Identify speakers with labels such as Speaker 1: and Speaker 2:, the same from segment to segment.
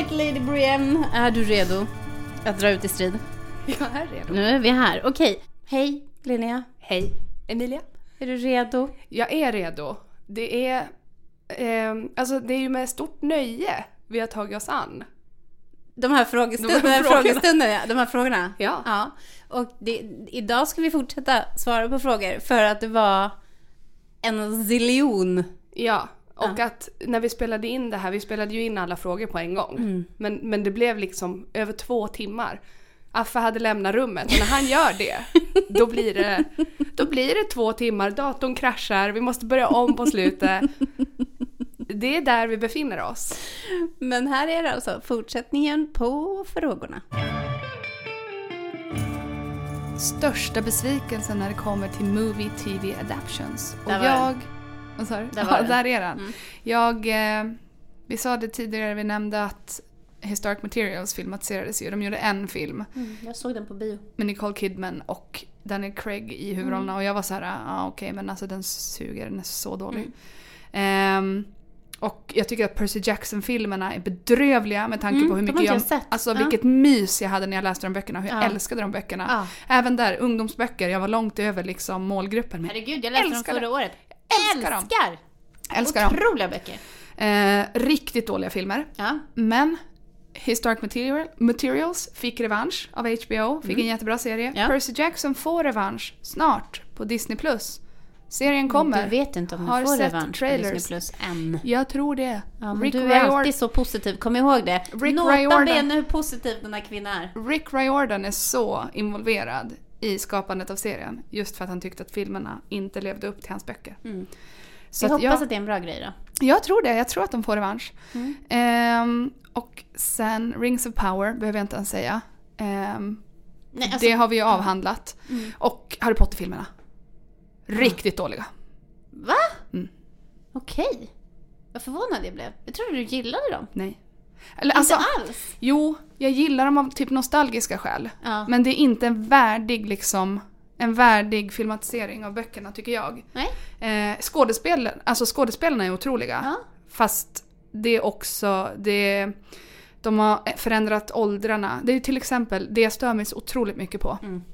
Speaker 1: Right, Lady Brienne. Är du redo att dra ut i strid?
Speaker 2: Jag är redo.
Speaker 1: Nu är vi här. Okej. Hej, Linnea.
Speaker 2: Hej. Emilia?
Speaker 1: Är du redo?
Speaker 2: Jag är redo. Det är, eh, alltså det är ju med stort nöje vi har tagit oss an.
Speaker 1: De här, frågestund-
Speaker 2: De här
Speaker 1: frågestunderna. De här frågorna.
Speaker 2: Ja.
Speaker 1: ja. Och det, idag ska vi fortsätta svara på frågor för att det var en ziljon.
Speaker 2: Ja, och att när vi spelade in det här, vi spelade ju in alla frågor på en gång.
Speaker 1: Mm.
Speaker 2: Men, men det blev liksom över två timmar. Affe hade lämnat rummet och när han gör det, då blir det, då blir det två timmar, datorn kraschar, vi måste börja om på slutet. Det är där vi befinner oss.
Speaker 1: Men här är det alltså fortsättningen på frågorna.
Speaker 2: Största besvikelsen när det kommer till movie TV adaptions. Och jag... Vad sa du?
Speaker 1: Där var
Speaker 2: ja,
Speaker 1: den.
Speaker 2: där är den.
Speaker 1: Mm.
Speaker 2: Jag... Eh, vi sa det tidigare, vi nämnde att Historic Materials filmatiserades ju. De gjorde en film
Speaker 1: jag såg den på bio.
Speaker 2: med Nicole Kidman och Daniel Craig i huvudrollerna och jag var så här, ja ah, okej men alltså den suger, den är så dålig. Ehm, och jag tycker att Percy Jackson-filmerna är bedrövliga med tanke
Speaker 1: Mm,
Speaker 2: på hur mycket jag...
Speaker 1: jag sett.
Speaker 2: Alltså
Speaker 1: Ja.
Speaker 2: vilket mys jag hade när jag läste de böckerna, hur jag
Speaker 1: Ja.
Speaker 2: älskade de böckerna.
Speaker 1: Ja.
Speaker 2: Även där, ungdomsböcker, jag var långt över liksom målgruppen. Men
Speaker 1: Herregud, jag läste dem förra året.
Speaker 2: Älskar dem.
Speaker 1: Älskar!
Speaker 2: älskar dem.
Speaker 1: Otroliga böcker.
Speaker 2: Eh, riktigt dåliga filmer.
Speaker 1: Ja.
Speaker 2: Men Historic Material, Materials fick revansch av HBO, fick en jättebra serie.
Speaker 1: Mm. Ja.
Speaker 2: Percy Jackson får revansch snart på Disney+. Serien kommer.
Speaker 1: Du vet inte om
Speaker 2: Har
Speaker 1: du får revansch
Speaker 2: trailers.
Speaker 1: på Disney Plus än.
Speaker 2: Jag tror det.
Speaker 1: Ja,
Speaker 2: Rick,
Speaker 1: du är
Speaker 2: Rior-
Speaker 1: alltid så positiv, kom ihåg det.
Speaker 2: Rick
Speaker 1: Nota
Speaker 2: Riordan.
Speaker 1: bene hur positiv den här kvinnan är.
Speaker 2: Rick Riordan är så involverad i skapandet av serien. Just för att han tyckte att filmerna inte levde upp till hans böcker.
Speaker 1: Mm.
Speaker 2: Så
Speaker 1: jag
Speaker 2: att
Speaker 1: hoppas
Speaker 2: jag,
Speaker 1: att det är en bra grej då.
Speaker 2: jag tror det. Jag tror att de får revansch.
Speaker 1: Mm.
Speaker 2: Ehm, och sen Rings of Power behöver jag inte ens säga. Ehm,
Speaker 1: Nej, alltså,
Speaker 2: det har vi ju avhandlat.
Speaker 1: Mm.
Speaker 2: Och Harry Potter-filmerna. Riktigt dåliga.
Speaker 1: Va?
Speaker 2: Mm.
Speaker 1: Okej. Vad förvånad jag blev. Jag trodde du gillade dem.
Speaker 2: Nej. Eller alltså,
Speaker 1: inte alls.
Speaker 2: jo, jag gillar dem av typ nostalgiska skäl.
Speaker 1: Ja.
Speaker 2: Men det är inte en värdig liksom en värdig filmatisering av böckerna tycker jag.
Speaker 1: Nej.
Speaker 2: Eh, skådespel, alltså skådespelarna är otroliga.
Speaker 1: Ja.
Speaker 2: Fast det är också, det, de har förändrat åldrarna. Det är till exempel, det jag stör mig så otroligt mycket på.
Speaker 1: Mm.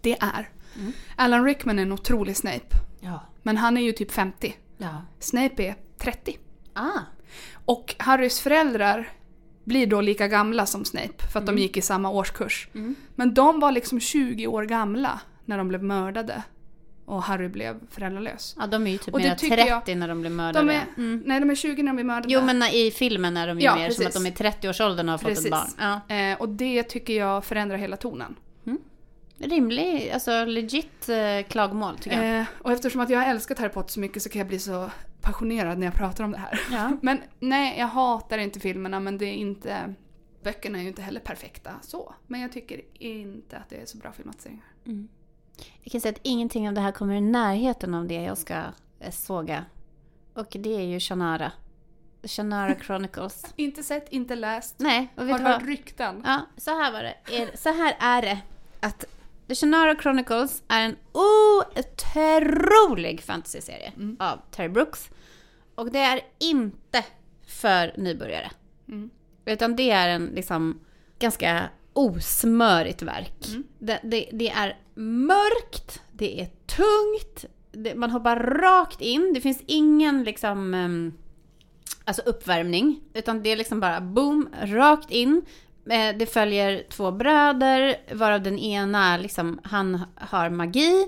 Speaker 2: Det är,
Speaker 1: Mm.
Speaker 2: Alan Rickman är en otrolig Snape.
Speaker 1: Ja.
Speaker 2: Men han är ju typ 50.
Speaker 1: Ja.
Speaker 2: Snape är 30.
Speaker 1: Ah.
Speaker 2: Och Harrys föräldrar blir då lika gamla som Snape för att
Speaker 1: Mm.
Speaker 2: de gick i samma årskurs.
Speaker 1: Mm.
Speaker 2: Men de var liksom 20 år gamla när de blev mördade. Och Harry blev föräldralös.
Speaker 1: Ja, de är ju typ
Speaker 2: Och det
Speaker 1: mer
Speaker 2: tycker
Speaker 1: 30
Speaker 2: jag-
Speaker 1: när de blir mördade.
Speaker 2: De är,
Speaker 1: Mm.
Speaker 2: Nej, de är 20 när de blir mördade.
Speaker 1: Jo, men i filmen är de ju
Speaker 2: Ja,
Speaker 1: mer som
Speaker 2: precis.
Speaker 1: att de är 30-årsåldern och har fått
Speaker 2: Precis.
Speaker 1: ett barn. Ja.
Speaker 2: Eh, och det tycker jag förändrar hela tonen.
Speaker 1: Rimlig, alltså legit eh, klagomål tycker jag.
Speaker 2: Eh, och eftersom att jag har älskat Harry Potter så mycket så kan jag bli så passionerad när jag pratar om det här.
Speaker 1: Ja.
Speaker 2: Men nej, jag hatar inte filmerna men det är inte... Böckerna är ju inte heller perfekta så. Men jag tycker inte att det är så bra filmatiseringar.
Speaker 1: Mm. Jag kan säga att ingenting av det här kommer i närheten av det jag ska eh, såga. Och det är ju Shannara. Shannara Chronicles.
Speaker 2: Inte sett, inte läst.
Speaker 1: Nej, och
Speaker 2: Har
Speaker 1: du
Speaker 2: hört rykten?
Speaker 1: Ja, så här var det. Så här är det. Att The Shannara Chronicles är en otrolig fantasyserie
Speaker 2: Mm.
Speaker 1: av Terry Brooks. Och det är inte för nybörjare.
Speaker 2: Mm.
Speaker 1: Utan det är en liksom ganska osmörigt verk.
Speaker 2: Mm.
Speaker 1: Det, det, det är mörkt, det är tungt, det, man hoppar rakt in. Det finns ingen liksom ehm, alltså uppvärmning. Utan det är liksom bara boom, rakt in. Eh, Det följer två bröder, varav den ena liksom, han har magi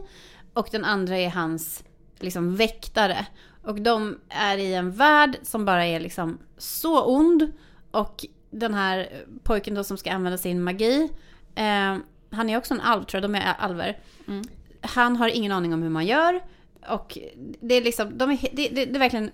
Speaker 1: och den andra är hans liksom väktare. Och de är i en värld som bara är liksom så ond. Och den här pojken då som ska använda sin magi, eh, han är också en alv tror jag, de är alver.
Speaker 2: Mm.
Speaker 1: Han har ingen aning om hur man gör. Och det är liksom, de är, det, det, det är verkligen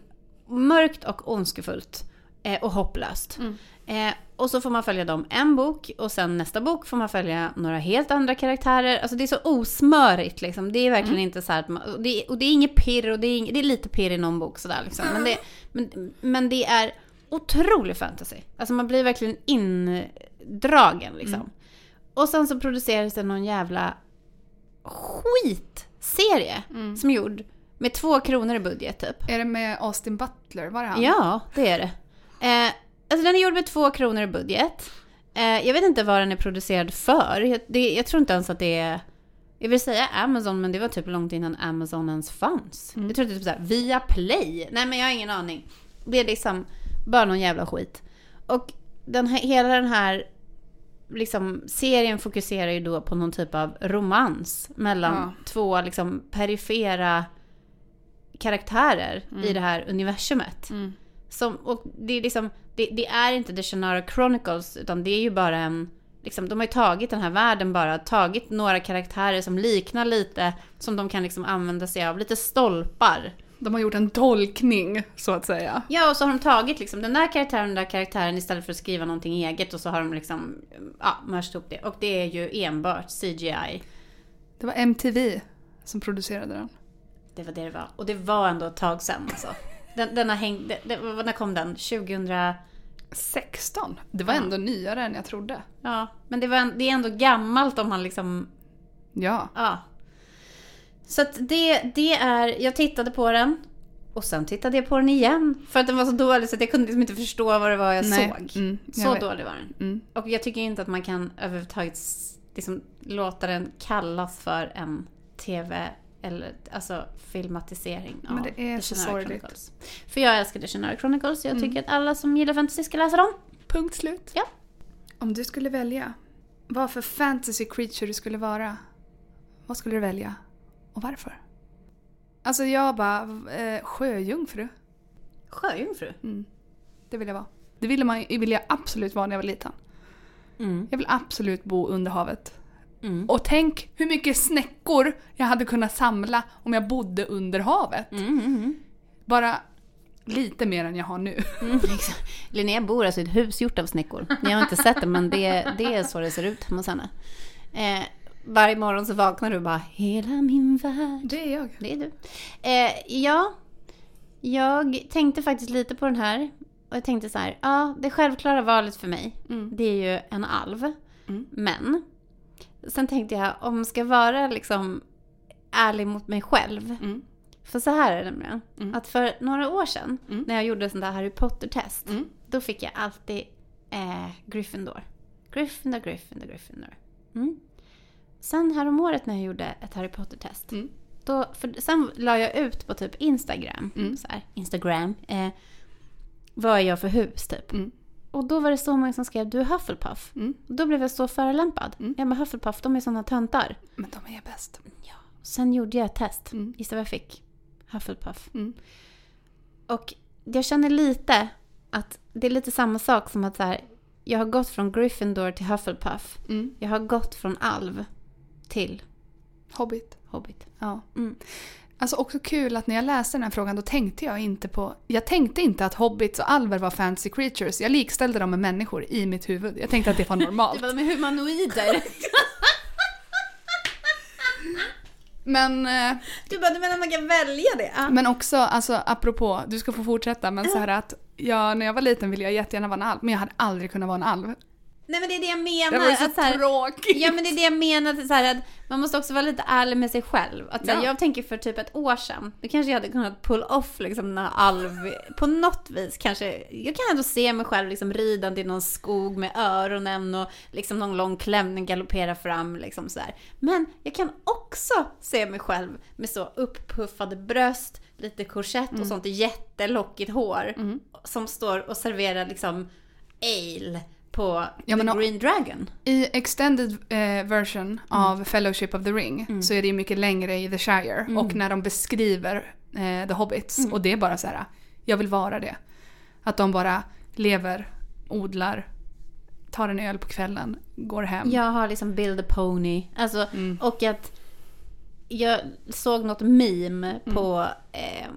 Speaker 1: mörkt och ondskefullt. Eh, och hopplöst.
Speaker 2: Mm.
Speaker 1: Eh, och så får man följa dem en bok och sen nästa bok får man följa några helt andra karaktärer. Alltså det är så osmörigt liksom. Det är verkligen inte så här att man, och, det, är- och det är inget pirr och det är, ing- det är lite pirr i någon bok sådär liksom. Men det, men, men det är otrolig fantasy. Alltså man blir verkligen indragen liksom.
Speaker 2: Mm.
Speaker 1: Och sen så produceras det någon jävla skitserie
Speaker 2: Mm.
Speaker 1: som är gjord med två kronor i budget typ.
Speaker 2: Är det med Austin Butler? Var det han?
Speaker 1: Ja, det är det. Eh, Alltså den är gjord med två kronor i budget. Eh, jag vet inte vad den är producerad för. Jag, det, jag tror inte ens att det är... Jag vill säga Amazon, men det var typ långt innan Amazon ens fanns.
Speaker 2: Mm.
Speaker 1: Jag tror att det är typ såhär, via Play. Nej men jag har ingen aning. Det är liksom bara någon jävla skit. Och den här, hela den här liksom, serien fokuserar ju då på någon typ av romans mellan
Speaker 2: Ja.
Speaker 1: två liksom perifera karaktärer i
Speaker 2: Mm.
Speaker 1: det här universumet. Som, och det är liksom, det, det är inte The Shannara Chronicles, utan det är ju bara en... Liksom, de har ju tagit den här världen bara, tagit några karaktärer som liknar lite, som de kan liksom använda sig av, lite stolpar.
Speaker 2: De har gjort en tolkning, så att säga.
Speaker 1: Ja, och så har de tagit liksom den där karaktären den där karaktären istället för att skriva någonting eget och så har de liksom, ja, mörst ihop det. Och det är ju enbart CGI.
Speaker 2: Det var MTV som producerade den.
Speaker 1: Det var det det var. Och det var ändå ett tag sedan alltså. Den, den har hängt, det, när kom den? 2000?
Speaker 2: 16? Det var
Speaker 1: Ja.
Speaker 2: ändå nyare än jag trodde.
Speaker 1: Ja, men det, var, det är ändå gammalt om man liksom
Speaker 2: Ja.
Speaker 1: Ja. Så att det, det är, jag tittade på den och sen tittade jag på den igen. För att den var så dålig så att jag kunde liksom inte förstå vad det var jag
Speaker 2: Nej.
Speaker 1: såg.
Speaker 2: Mm, jag
Speaker 1: så
Speaker 2: vet.
Speaker 1: dålig var den.
Speaker 2: Mm.
Speaker 1: Och jag tycker inte att man kan överhuvudtaget liksom, låta den kallas för en TV eller alltså filmatisering av
Speaker 2: Men det är
Speaker 1: The
Speaker 2: så
Speaker 1: Shannara
Speaker 2: sorgligt.
Speaker 1: Chronicles. För jag älskar The Shannara Chronicles. Jag
Speaker 2: Mm.
Speaker 1: tycker att alla som gillar fantasy ska läsa dem.
Speaker 2: Punkt slut.
Speaker 1: Ja.
Speaker 2: Om du skulle välja vad för fantasy creature du skulle vara, vad skulle du välja? Och varför? Alltså jag bara, eh, sjöjungfru.
Speaker 1: Sjöjungfru.
Speaker 2: Mm. Det vill jag vara. Det ville, man, vill jag absolut vara när jag var liten.
Speaker 1: Mm.
Speaker 2: Jag vill absolut bo under havet.
Speaker 1: Mm.
Speaker 2: Och tänk hur mycket snäckor jag hade kunnat samla om jag bodde under havet.
Speaker 1: Mm, mm, mm.
Speaker 2: Bara lite mer än jag har nu.
Speaker 1: Mm. Linnea bor alltså i ett hus gjort av snäckor. Ni har inte sett det, men det, det är så det ser ut hemma hos henne. Eh, varje morgon så vaknar du och bara Hela min värld.
Speaker 2: Det är jag.
Speaker 1: Det är du. Eh, ja, jag tänkte faktiskt lite på den här. Och jag tänkte så här, ja, det självklara valet för mig,
Speaker 2: Mm.
Speaker 1: det är ju en alv.
Speaker 2: Mm.
Speaker 1: Men, sen tänkte jag, om jag ska vara liksom ärlig mot mig själv.
Speaker 2: Mm.
Speaker 1: För så här är det nämligen.
Speaker 2: Mm.
Speaker 1: Att för några år sedan,
Speaker 2: Mm.
Speaker 1: när jag gjorde sånt där Harry Potter-test.
Speaker 2: Mm.
Speaker 1: Då fick jag alltid eh, Gryffindor. Gryffindor, Gryffindor, Gryffindor. Mm. Sen häromåret när jag gjorde ett Harry Potter-test.
Speaker 2: Mm.
Speaker 1: Då, för, sen la jag ut på typ Instagram.
Speaker 2: Mm.
Speaker 1: Så här, Instagram. Eh, vad är jag för hus typ? Och då var det så många som skrev du är Hufflepuff.
Speaker 2: Mm.
Speaker 1: Och då blev jag så förolämpad.
Speaker 2: Mm.
Speaker 1: Jag bara Hufflepuff, de är såna töntar.
Speaker 2: Men de är bäst.
Speaker 1: Sen gjorde jag ett test.
Speaker 2: Mm.
Speaker 1: Gissa vad jag fick? Hufflepuff.
Speaker 2: Mm.
Speaker 1: Och jag känner lite att det är lite samma sak som att så här, jag har gått från Gryffindor till Hufflepuff.
Speaker 2: Mm.
Speaker 1: Jag har gått från alv till
Speaker 2: Hobbit.
Speaker 1: Hobbit.
Speaker 2: Ja.
Speaker 1: Mm.
Speaker 2: Alltså också kul att när jag läste den här frågan då tänkte jag inte på... Jag tänkte inte att hobbits och alver var fancy creatures. Jag likställde dem med människor i mitt huvud. Jag tänkte att det var normalt.
Speaker 1: de är humanoider.
Speaker 2: Men, eh,
Speaker 1: Du bara, du menar man kan välja det? Ja.
Speaker 2: men också, alltså apropå, du ska få fortsätta, men så här att ja, när jag var liten ville jag jättegärna vara en alv, men jag hade aldrig kunnat vara en alv.
Speaker 1: Nej men det är det jag menar.
Speaker 2: Det var ju så
Speaker 1: att så här,
Speaker 2: tråkigt.
Speaker 1: Ja men det är det jag menar, så här, att man måste också vara lite ärlig med sig själv. Att, så här,
Speaker 2: Ja.
Speaker 1: Jag tänker för typ ett år sedan, då kanske jag hade kunnat pull off liksom den här alv, på något vis kanske. Jag kan ändå se mig själv liksom ridande i någon skog med öronen och liksom någon lång klänning galoppera fram liksom så här. Men jag kan också se mig själv med så upppuffade bröst, lite korsett och sånt jättelockigt hår.
Speaker 2: Mm.
Speaker 1: Som står och serverar liksom ale på
Speaker 2: Ja,
Speaker 1: The Green Dragon.
Speaker 2: I extended eh, version av Fellowship of the Ring så är det mycket längre i The Shire. Och när de beskriver eh, The Hobbits, och det är bara så här, jag vill vara det. Att de bara lever, odlar, tar en öl på kvällen, går hem.
Speaker 1: Jag har liksom Build a Pony. Alltså,
Speaker 2: Mm.
Speaker 1: och att jag såg något meme
Speaker 2: Mm.
Speaker 1: på eh,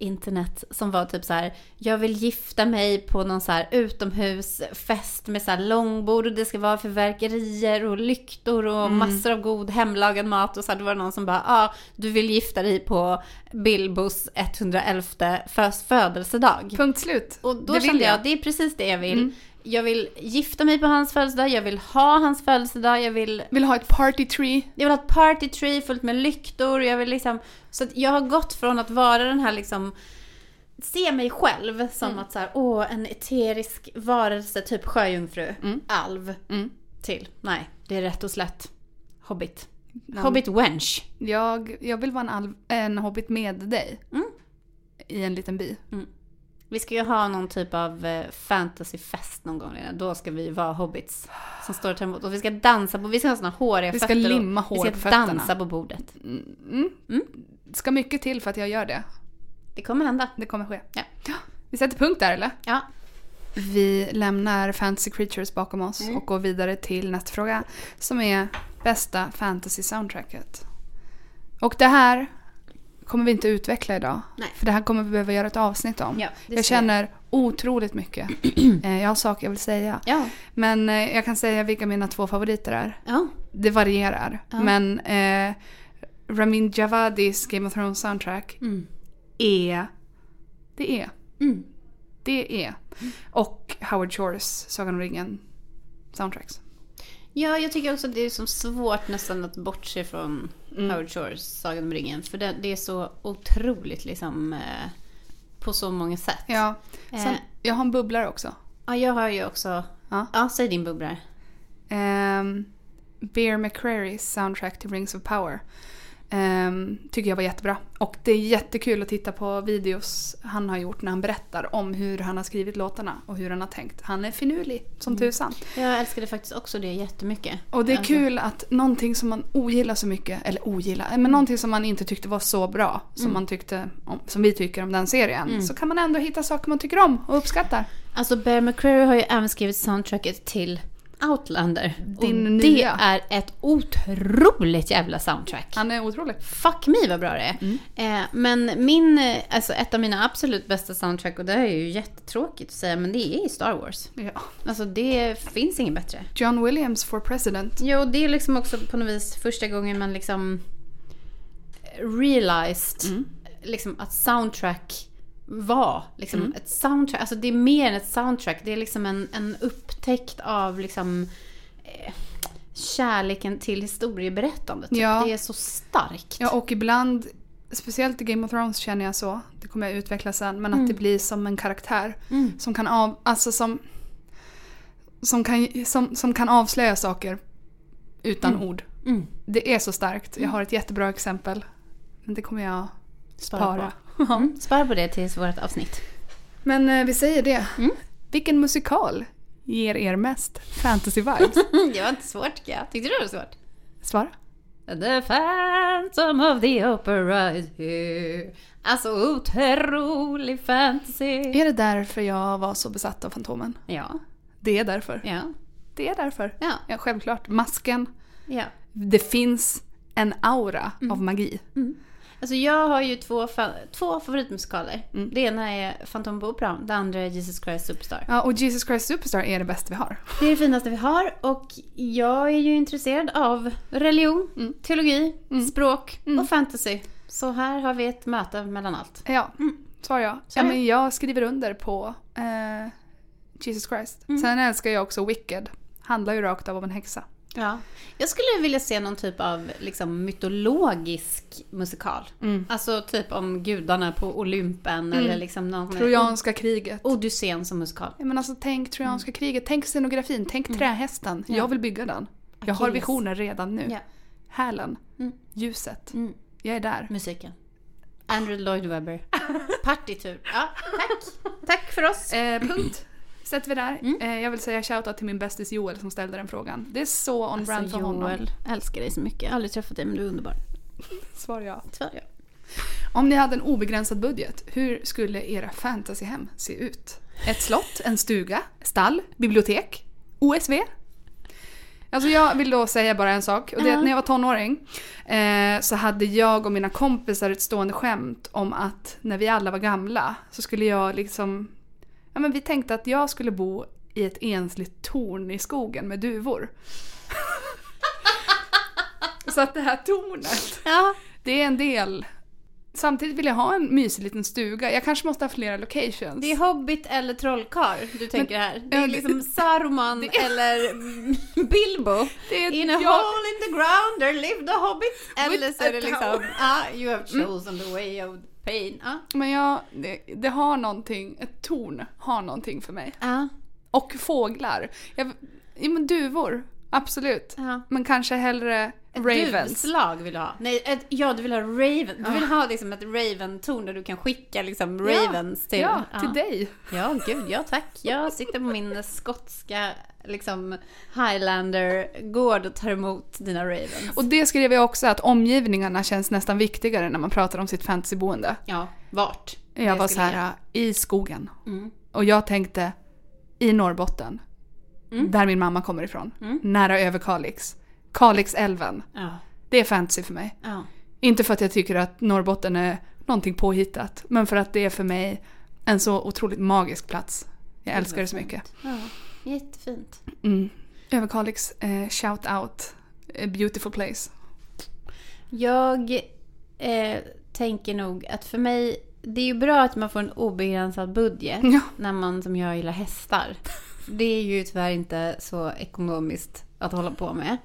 Speaker 1: internet som var typ så här. Jag vill gifta mig på någon så här utomhusfest med så här långbord och det ska vara fyrverkerier och lyktor och
Speaker 2: Mm.
Speaker 1: massor av god hemlagad mat. Och så här, det var någon som bara, ja, ah, du vill gifta dig på Bilbos 111 fös- födelsedag.
Speaker 2: Punkt slut.
Speaker 1: Och då
Speaker 2: Det
Speaker 1: kände jag,
Speaker 2: jag.
Speaker 1: det är precis det jag vill.
Speaker 2: Mm.
Speaker 1: Jag vill gifta mig på hans födelsedag, jag vill ha hans födelsedag, jag vill,
Speaker 2: Vill ha ett party tree.
Speaker 1: jag vill ha ett party tree fullt med lyktor. Jag vill liksom, så att jag har gått från att vara den här liksom se mig själv som att så här, åh, en eterisk varelse, typ sjöjungfru, alv,
Speaker 2: Mm.
Speaker 1: till. Nej, det är rätt och slätt. Hobbit.
Speaker 2: Ja.
Speaker 1: Hobbit wench.
Speaker 2: Jag, jag vill vara en, alv, en hobbit med dig.
Speaker 1: Mm.
Speaker 2: I en liten by.
Speaker 1: Vi ska ju ha någon typ av eh, fantasyfest någon gång Lena. Då ska vi vara hobbits. Som står och tar emot. Och vi ska dansa på, vi ska ha såna håriga
Speaker 2: Vi ska
Speaker 1: fötter.
Speaker 2: limma hår
Speaker 1: Vi
Speaker 2: på
Speaker 1: ska
Speaker 2: fötterna.
Speaker 1: dansa på bordet.
Speaker 2: Mm. Ska mycket till för att jag gör det.
Speaker 1: Det kommer hända.
Speaker 2: Det kommer ske.
Speaker 1: Ja.
Speaker 2: Vi sätter punkt där eller?
Speaker 1: Ja.
Speaker 2: Vi lämnar Fantasy Creatures bakom oss
Speaker 1: Mm.
Speaker 2: och går vidare till nästa fråga. Som är bästa fantasy soundtracket. Och det här kommer vi inte utveckla idag.
Speaker 1: Nej.
Speaker 2: För det här kommer vi behöva göra ett avsnitt om.
Speaker 1: Ja,
Speaker 2: jag
Speaker 1: ska jag.
Speaker 2: känner otroligt mycket. Eh, jag har saker jag vill säga.
Speaker 1: Ja.
Speaker 2: Men eh, jag kan säga vilka mina två favoriter är.
Speaker 1: Ja.
Speaker 2: Det varierar.
Speaker 1: Ja.
Speaker 2: Men eh, Ramin Javadis Game of Thrones soundtrack
Speaker 1: Mm.
Speaker 2: är... Det är.
Speaker 1: Mm.
Speaker 2: Det är. Och Howard Shores Sagan om ringen soundtracks.
Speaker 1: Ja, jag tycker också att det är så svårt nästan att bortse från
Speaker 2: Mm.
Speaker 1: Howard Shores Sagan om ringen. För det, det är så otroligt liksom eh, på så många sätt.
Speaker 2: Ja. Sen,
Speaker 1: Eh.
Speaker 2: jag har en bubblare också.
Speaker 1: Ja, jag har ju också...
Speaker 2: Ja.
Speaker 1: Ja, säg din bubblare.
Speaker 2: Um, Bear McCrarys soundtrack till Rings of Power. Ehm, tycker jag var jättebra. Och det är jättekul att titta på videos han har gjort när han berättar om hur han har skrivit låtarna och hur han har tänkt. Han är finurlig som tusan.
Speaker 1: Jag älskade faktiskt också det jättemycket.
Speaker 2: Och det är
Speaker 1: Alltså,
Speaker 2: kul att någonting som man ogillar så mycket, eller ogillar, men någonting som man inte tyckte var så bra som, man tyckte om, som vi tycker om den serien. Så kan man ändå hitta saker man tycker om och uppskattar.
Speaker 1: Alltså Bear McCreary har ju även skrivit soundtracket till Outlander.
Speaker 2: Din
Speaker 1: och
Speaker 2: nya.
Speaker 1: det är ett otroligt jävla soundtrack.
Speaker 2: Han är otrolig.
Speaker 1: Fuck me vad bra det är.
Speaker 2: Mm.
Speaker 1: Eh, men min, alltså ett av mina absolut bästa soundtrack, och det är ju jättetråkigt att säga, men det är Star Wars.
Speaker 2: Ja.
Speaker 1: Alltså det finns inget bättre.
Speaker 2: John Williams for president.
Speaker 1: Jo, det är liksom också på något vis första gången man liksom realized
Speaker 2: Mm.
Speaker 1: liksom att soundtrack var liksom
Speaker 2: Mm.
Speaker 1: ett soundtrack. Alltså det är mer än ett soundtrack. Det är liksom en, en upptäckt av liksom eh, kärleken till historieberättandet.
Speaker 2: Ja.
Speaker 1: Det är så starkt.
Speaker 2: Ja, och ibland, speciellt i Game of Thrones känner jag så, det kommer jag utveckla sen, men att det blir som en karaktär.
Speaker 1: Mm.
Speaker 2: Som kan av, alltså som, som kan, som, som kan avslöja saker utan ord.
Speaker 1: Mm.
Speaker 2: Det är så starkt. Jag har ett jättebra exempel. Men det kommer jag
Speaker 1: Spara
Speaker 2: spara.
Speaker 1: Mm. Spara på det tills vårt avsnitt.
Speaker 2: Men eh, vi säger det.
Speaker 1: Mm.
Speaker 2: Vilken musikal ger er mest fantasy-vibes?
Speaker 1: det var inte svårt tycker jag. Tyckte du det var svårt?
Speaker 2: Svara.
Speaker 1: The Phantom of the Opera is here. Alltså otrolig fantasy.
Speaker 2: Är det därför jag var så besatt av Fantomen?
Speaker 1: Ja,
Speaker 2: Det är därför.
Speaker 1: ja,
Speaker 2: Det är därför.
Speaker 1: ja,
Speaker 2: Ja, självklart. Masken.
Speaker 1: ja.
Speaker 2: Det finns en aura av magi.
Speaker 1: Alltså jag har ju två, två favoritmusikaler.
Speaker 2: Mm.
Speaker 1: Det ena är Phantom på Operan, det andra är Jesus Christ Superstar.
Speaker 2: Ja, och Jesus Christ Superstar är det bästa vi har.
Speaker 1: Det är det finaste vi har och jag är ju intresserad av religion,
Speaker 2: Mm.
Speaker 1: teologi,
Speaker 2: Mm.
Speaker 1: språk
Speaker 2: Mm.
Speaker 1: och fantasy. Så här har vi ett möte mellan allt.
Speaker 2: Ja,
Speaker 1: Mm.
Speaker 2: svarar jag.
Speaker 1: Svar
Speaker 2: Ja,
Speaker 1: jag.
Speaker 2: men jag skriver under på eh, Jesus Christ.
Speaker 1: Mm.
Speaker 2: Sen älskar jag också Wicked. Handlar ju rakt av om en häxa.
Speaker 1: Ja. Jag skulle vilja se någon typ av liksom, mytologisk musikal.
Speaker 2: Mm.
Speaker 1: Alltså typ om gudarna på Olympen eller liksom någon...
Speaker 2: Trojanska kriget.
Speaker 1: Odysseen som musikal.
Speaker 2: Ja, men alltså, tänk Trojanska kriget, tänk scenografin, tänk trähästen.
Speaker 1: Mm. Ja.
Speaker 2: Jag vill bygga den. Jag har
Speaker 1: Achilles.
Speaker 2: visioner redan nu.
Speaker 1: Ja.
Speaker 2: Hälen,
Speaker 1: Mm.
Speaker 2: ljuset.
Speaker 1: Mm.
Speaker 2: Jag är där.
Speaker 1: Musiken. Andrew Lloyd Webber. Partitur. Ja, tack. Tack för oss.
Speaker 2: Eh, punkt. Sätter vi där.
Speaker 1: Mm.
Speaker 2: Eh, jag vill säga shoutout till min bästis Joel som ställde den frågan. Det är så on brand
Speaker 1: Alltså
Speaker 2: för honom.
Speaker 1: Joel, älskar dig så mycket. Jag har aldrig träffat dig men du är underbar.
Speaker 2: Svar ja.
Speaker 1: Tyvärr ja.
Speaker 2: Om ni hade en obegränsad budget, hur skulle era fantasyhem se ut? Ett slott, en stuga, stall, bibliotek, OSV? Alltså jag vill då säga bara en sak. Och det är att när jag var tonåring eh, så hade jag och mina kompisar ett stående skämt om att när vi alla var gamla så skulle jag liksom... Ja men vi tänkte att jag skulle bo i ett ensligt torn i skogen med duvor. så att det här tornet
Speaker 1: Ja,
Speaker 2: det är en del. Samtidigt vill jag ha en mysig liten stuga. Jag kanske måste ha flera locations.
Speaker 1: det är Hobbit eller Trollkarl du tänker här. Det är liksom Saruman eller Bilbo.
Speaker 2: Det är-
Speaker 1: In a
Speaker 2: ja.
Speaker 1: hole in the ground there lived a hobbit. Eller så är det liksom, ah, you have chosen the way of Pain. Ja.
Speaker 2: Men jag, det, det har någonting, ett torn har någonting för mig.
Speaker 1: Ja.
Speaker 2: Och fåglar. Jag, ja men duvor, absolut.
Speaker 1: ja.
Speaker 2: Men kanske hellre
Speaker 1: Ett
Speaker 2: ravens.
Speaker 1: duvslag vill du ha. Nej, ett, ja du vill ha raven. Du vill ha liksom ett raven-torn där du kan skicka liksom ravens till.
Speaker 2: Ja, till dig.
Speaker 1: Ja, gud, ja tack. Jag sitter på min skotska liksom Highlander-gård och tar emot dina ravens.
Speaker 2: Och det skrev jag också, att omgivningarna känns nästan viktigare när man pratar om sitt fantasyboende.
Speaker 1: ja, vart?
Speaker 2: Jag
Speaker 1: det
Speaker 2: var så här,
Speaker 1: ligga.
Speaker 2: i skogen.
Speaker 1: Mm.
Speaker 2: Och jag tänkte, i Norrbotten.
Speaker 1: Mm.
Speaker 2: Där min mamma kommer ifrån.
Speaker 1: Mm.
Speaker 2: Nära Överkalix. Kalixälven.
Speaker 1: Ja,
Speaker 2: Det är fantasy för mig.
Speaker 1: ja.
Speaker 2: Inte för att jag tycker att Norrbotten är någonting påhittat. Men för att det är för mig en så otroligt magisk plats. Jag älskar det så mycket.
Speaker 1: ja. Jättefint.
Speaker 2: Mm. Överkalix, eh, shout out. A beautiful place.
Speaker 1: Jag eh, tänker nog att för mig, det är ju bra att man får en obegränsad budget
Speaker 2: Ja.
Speaker 1: när man som jag gillar hästar. Det är ju tyvärr inte så ekonomiskt att hålla på med.